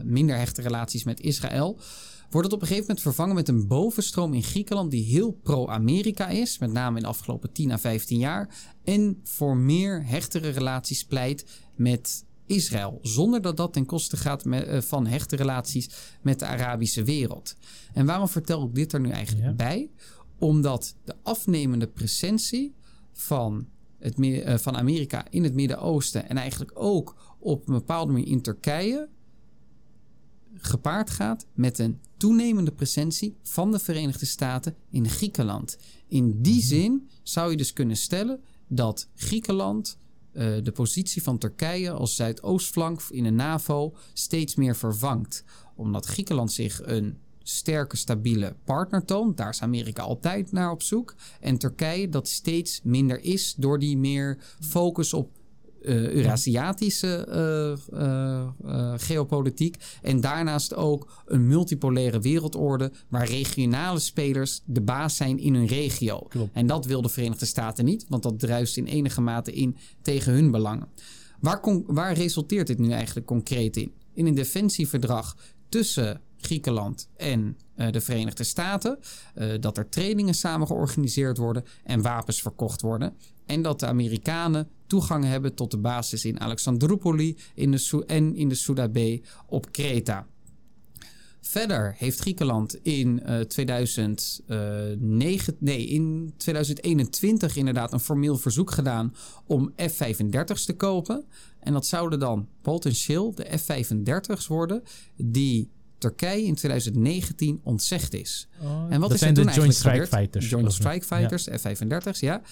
minder hechte relaties met Israël. Wordt het op een gegeven moment vervangen met een bovenstroom in Griekenland die heel pro-Amerika is, met name in de afgelopen 10 à 15 jaar, en voor meer hechtere relaties pleit met Israël, zonder dat dat ten koste gaat met, uh, van hechte relaties met de Arabische wereld. En waarom vertel ik dit er nu eigenlijk bij? Omdat de afnemende presentie van, het, uh, van Amerika in het Midden-Oosten en eigenlijk ook op een bepaalde manier in Turkije gepaard gaat met een toenemende presentie van de Verenigde Staten in Griekenland. In die mhm. zin zou je dus kunnen stellen dat Griekenland uh, de positie van Turkije als zuidoostflank in de NAVO steeds meer vervangt. Omdat Griekenland zich een sterke, stabiele partner toont. Daar is Amerika altijd naar op zoek. En Turkije dat steeds minder is door die meer focus op uh, Eurasiatische uh, geopolitiek. En daarnaast ook een multipolaire wereldorde waar regionale spelers de baas zijn in hun regio. En dat wil de Verenigde Staten niet, want dat druist in enige mate in tegen hun belangen. Waar, waar resulteert dit nu eigenlijk concreet in? In een defensieverdrag tussen Griekenland en de Verenigde Staten. Uh, dat er trainingen samen georganiseerd worden en wapens verkocht worden. En dat de Amerikanen toegang hebben tot de basis in Alexandroupoli in de en in de Souda Bay op Kreta. Verder heeft Griekenland in, uh, 2009, nee, in 2021 inderdaad een formeel verzoek gedaan om F-35's te kopen. En dat zouden dan potentieel de F-35's worden die Turkije in 2019 ontzegd is. Oh, en wat is zijn de Joint Strike Fighters. Joint Strike Fighters, F-35's, ja.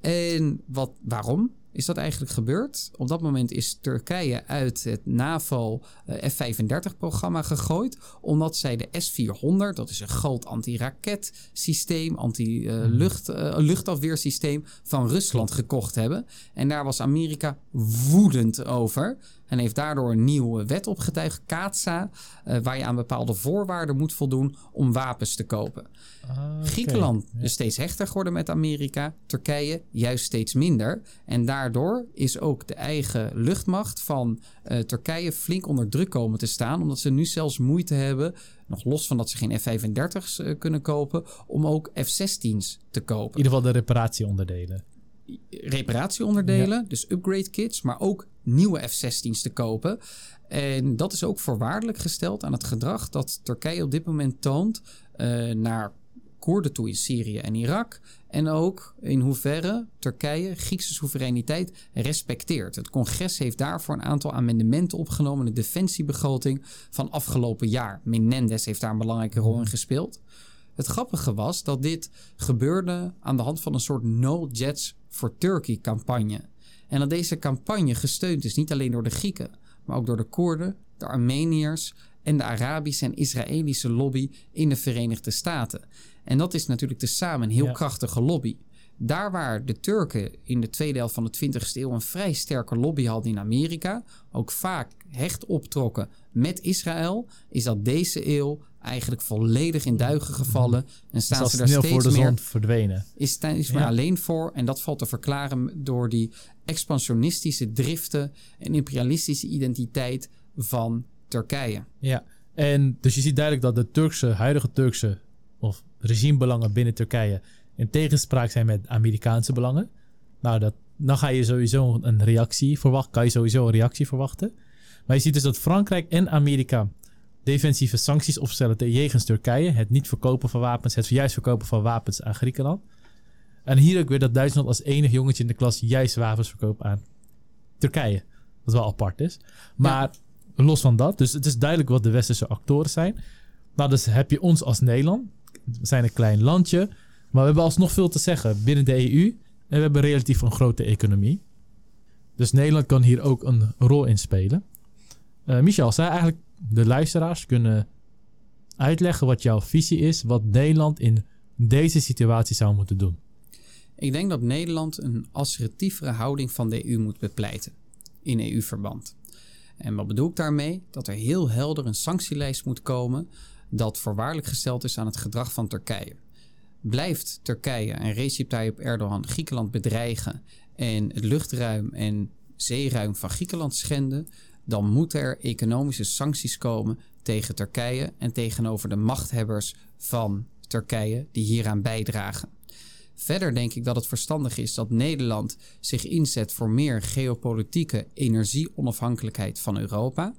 En wat, waarom is dat eigenlijk gebeurd? Op dat moment is Turkije uit het NAVO eh, F-35-programma gegooid. Omdat zij de S-400, dat is een groot anti-raketsysteem, anti-luchtafweersysteem mhm. van Rusland gekocht hebben. En daar was Amerika woedend over. En heeft daardoor een nieuwe wet opgetuigd, CATSA, uh, waar je aan bepaalde voorwaarden moet voldoen om wapens te kopen. Ah, Griekenland is steeds hechter geworden met Amerika, Turkije juist steeds minder. En daardoor is ook de eigen luchtmacht van uh, Turkije flink onder druk komen te staan, omdat ze nu zelfs moeite hebben, nog los van dat ze geen F-35's uh, kunnen kopen, om ook F-16's te kopen. In ieder geval de reparatieonderdelen reparatieonderdelen, dus upgrade kits, maar ook nieuwe F-16's te kopen. En dat is ook voorwaardelijk gesteld aan het gedrag dat Turkije op dit moment toont uh, naar Koerden toe in Syrië en Irak. En ook in hoeverre Turkije Griekse soevereiniteit respecteert. Het congres heeft daarvoor een aantal amendementen opgenomen in de defensiebegroting van afgelopen jaar. Menendez heeft daar een belangrijke rol in gespeeld. Het grappige was dat dit gebeurde aan de hand van een soort No Jets for Turkey campagne. En dat deze campagne gesteund is niet alleen door de Grieken, maar ook door de Koerden, de Armeniërs en de Arabische en Israëlische lobby in de Verenigde Staten. En dat is natuurlijk tezamen een heel krachtige lobby. Daar waar de Turken in de tweede helft van de 20e eeuw een vrij sterke lobby hadden in Amerika, ook vaak hecht optrokken met Israël, is dat deze eeuw eigenlijk volledig in duigen gevallen. En staan ze daar steeds voor de meer, zon verdwenen. Is meer alleen voor. En dat valt te verklaren door die expansionistische driften en imperialistische identiteit van Turkije. Ja, en dus je ziet duidelijk dat de Turkse, huidige Turkse of regimebelangen binnen Turkije in tegenspraak zijn met Amerikaanse belangen. Nou, dat, dan ga je sowieso een reactie verwachten. Kan je sowieso een reactie verwachten. Maar je ziet dus dat Frankrijk en Amerika defensieve sancties opstellen tegen Turkije. Het niet verkopen van wapens, het juist verkopen van wapens aan Griekenland. En hier ook weer dat Duitsland als enig jongetje in de klas juist wapens verkoopt aan Turkije. Wat wel apart is. Maar los van dat, dus het is duidelijk wat de westerse actoren zijn. Nou, dus heb je ons als Nederland. We zijn een klein landje. Maar we hebben alsnog veel te zeggen binnen de EU. En we hebben relatief een grote economie. Dus Nederland kan hier ook een rol in spelen. Uh, Michel, zou eigenlijk de luisteraars kunnen uitleggen wat jouw visie is, wat Nederland in deze situatie zou moeten doen? Ik denk dat Nederland een assertievere houding van de EU moet bepleiten in EU-verband. En wat bedoel ik daarmee? Dat er heel helder een sanctielijst moet komen dat voorwaardelijk gesteld is aan het gedrag van Turkije. Blijft Turkije en Recep Tayyip Erdogan Griekenland bedreigen en het luchtruim en zeeruim van Griekenland schenden, dan moeten er economische sancties komen tegen Turkije en tegenover de machthebbers van Turkije die hieraan bijdragen. Verder denk ik dat het verstandig is dat Nederland zich inzet voor meer geopolitieke energieonafhankelijkheid van Europa.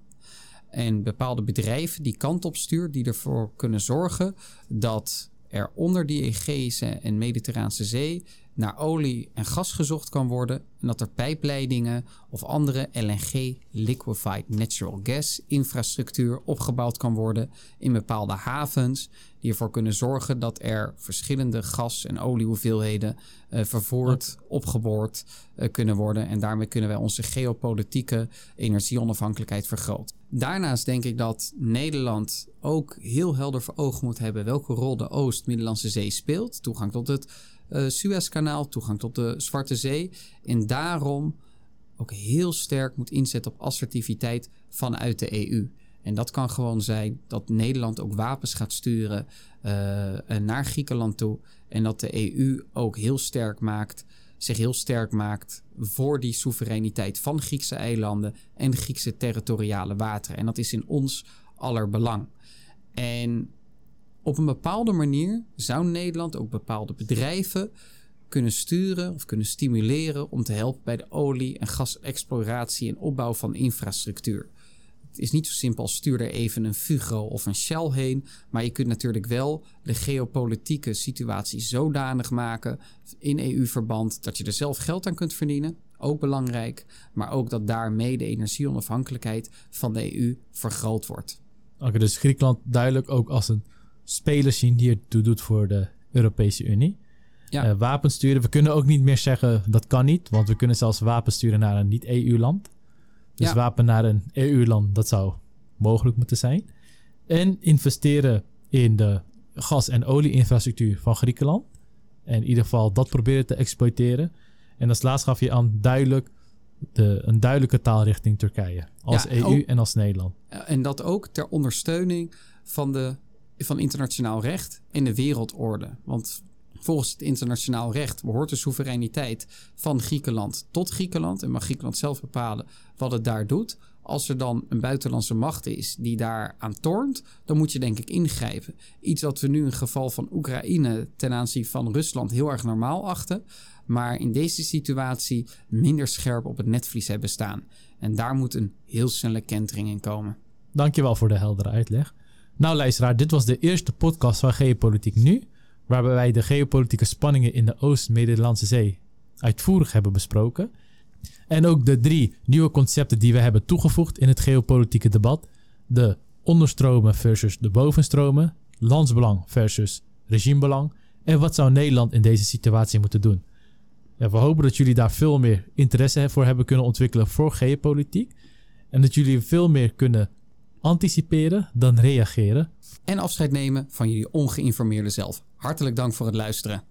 En bepaalde bedrijven die kant op stuurt, die ervoor kunnen zorgen dat er onder die Egeïsche en Mediterraanse Zee naar olie en gas gezocht kan worden en dat er pijpleidingen of andere LNG, liquefied natural gas infrastructuur opgebouwd kan worden in bepaalde havens die ervoor kunnen zorgen dat er verschillende gas- en oliehoeveelheden uh, vervoerd, opgeboord uh, kunnen worden en daarmee kunnen wij onze geopolitieke energieonafhankelijkheid vergroten. Daarnaast denk ik dat Nederland ook heel helder voor ogen moet hebben welke rol de Oost-Middellandse Zee speelt. Toegang tot het uh, Suezkanaal, toegang tot de Zwarte Zee. En daarom ook heel sterk moet inzetten op assertiviteit vanuit de EU. En dat kan gewoon zijn dat Nederland ook wapens gaat sturen uh, naar Griekenland toe. En dat de EU ook heel sterk maakt, zich heel sterk maakt voor die soevereiniteit van Griekse eilanden en Griekse territoriale wateren. En dat is in ons aller belang. En op een bepaalde manier zou Nederland ook bepaalde bedrijven kunnen sturen of kunnen stimuleren om te helpen bij de olie- en gasexploratie en opbouw van infrastructuur. Het is niet zo simpel als stuur er even een Fugro of een Shell heen, maar je kunt natuurlijk wel de geopolitieke situatie zodanig maken in EU-verband dat je er zelf geld aan kunt verdienen. Ook belangrijk, maar ook dat daarmee de energieonafhankelijkheid van de EU vergroot wordt. Oké, dus Griekenland duidelijk ook als een spelers zien die ertoe doet voor de Europese Unie. Ja. Uh, wapens sturen. We kunnen ook niet meer zeggen dat kan niet, want we kunnen zelfs wapens sturen naar een niet-EU-land. Dus ja. wapen naar een EU-land, dat zou mogelijk moeten zijn. En investeren in de gas- en olie-infrastructuur van Griekenland. En in ieder geval dat proberen te exploiteren. En als laatste gaf je aan duidelijk de, een duidelijke taal richting Turkije. Als EU en als Nederland. En dat ook ter ondersteuning van de van internationaal recht en de wereldorde. Want volgens het internationaal recht behoort de soevereiniteit van Griekenland tot Griekenland en mag Griekenland zelf bepalen wat het daar doet. Als er dan een buitenlandse macht is die daar aan tornt, dan moet je denk ik ingrijpen. Iets wat we nu in het geval van Oekraïne ten aanzien van Rusland heel erg normaal achten, maar in deze situatie minder scherp op het netvlies hebben staan. En daar moet een heel snelle kentering in komen. Dankjewel voor de heldere uitleg. Nou luisteraar, dit was de eerste podcast van Geopolitiek Nu, waarbij wij de geopolitieke spanningen in de Oost-Middellandse Zee uitvoerig hebben besproken. En ook de drie nieuwe concepten die we hebben toegevoegd in het geopolitieke debat. De onderstromen versus de bovenstromen, landsbelang versus regimebelang en wat zou Nederland in deze situatie moeten doen. We hopen dat jullie daar veel meer interesse voor hebben kunnen ontwikkelen voor geopolitiek en dat jullie veel meer kunnen anticiperen dan reageren. En afscheid nemen van jullie ongeïnformeerde zelf. Hartelijk dank voor het luisteren.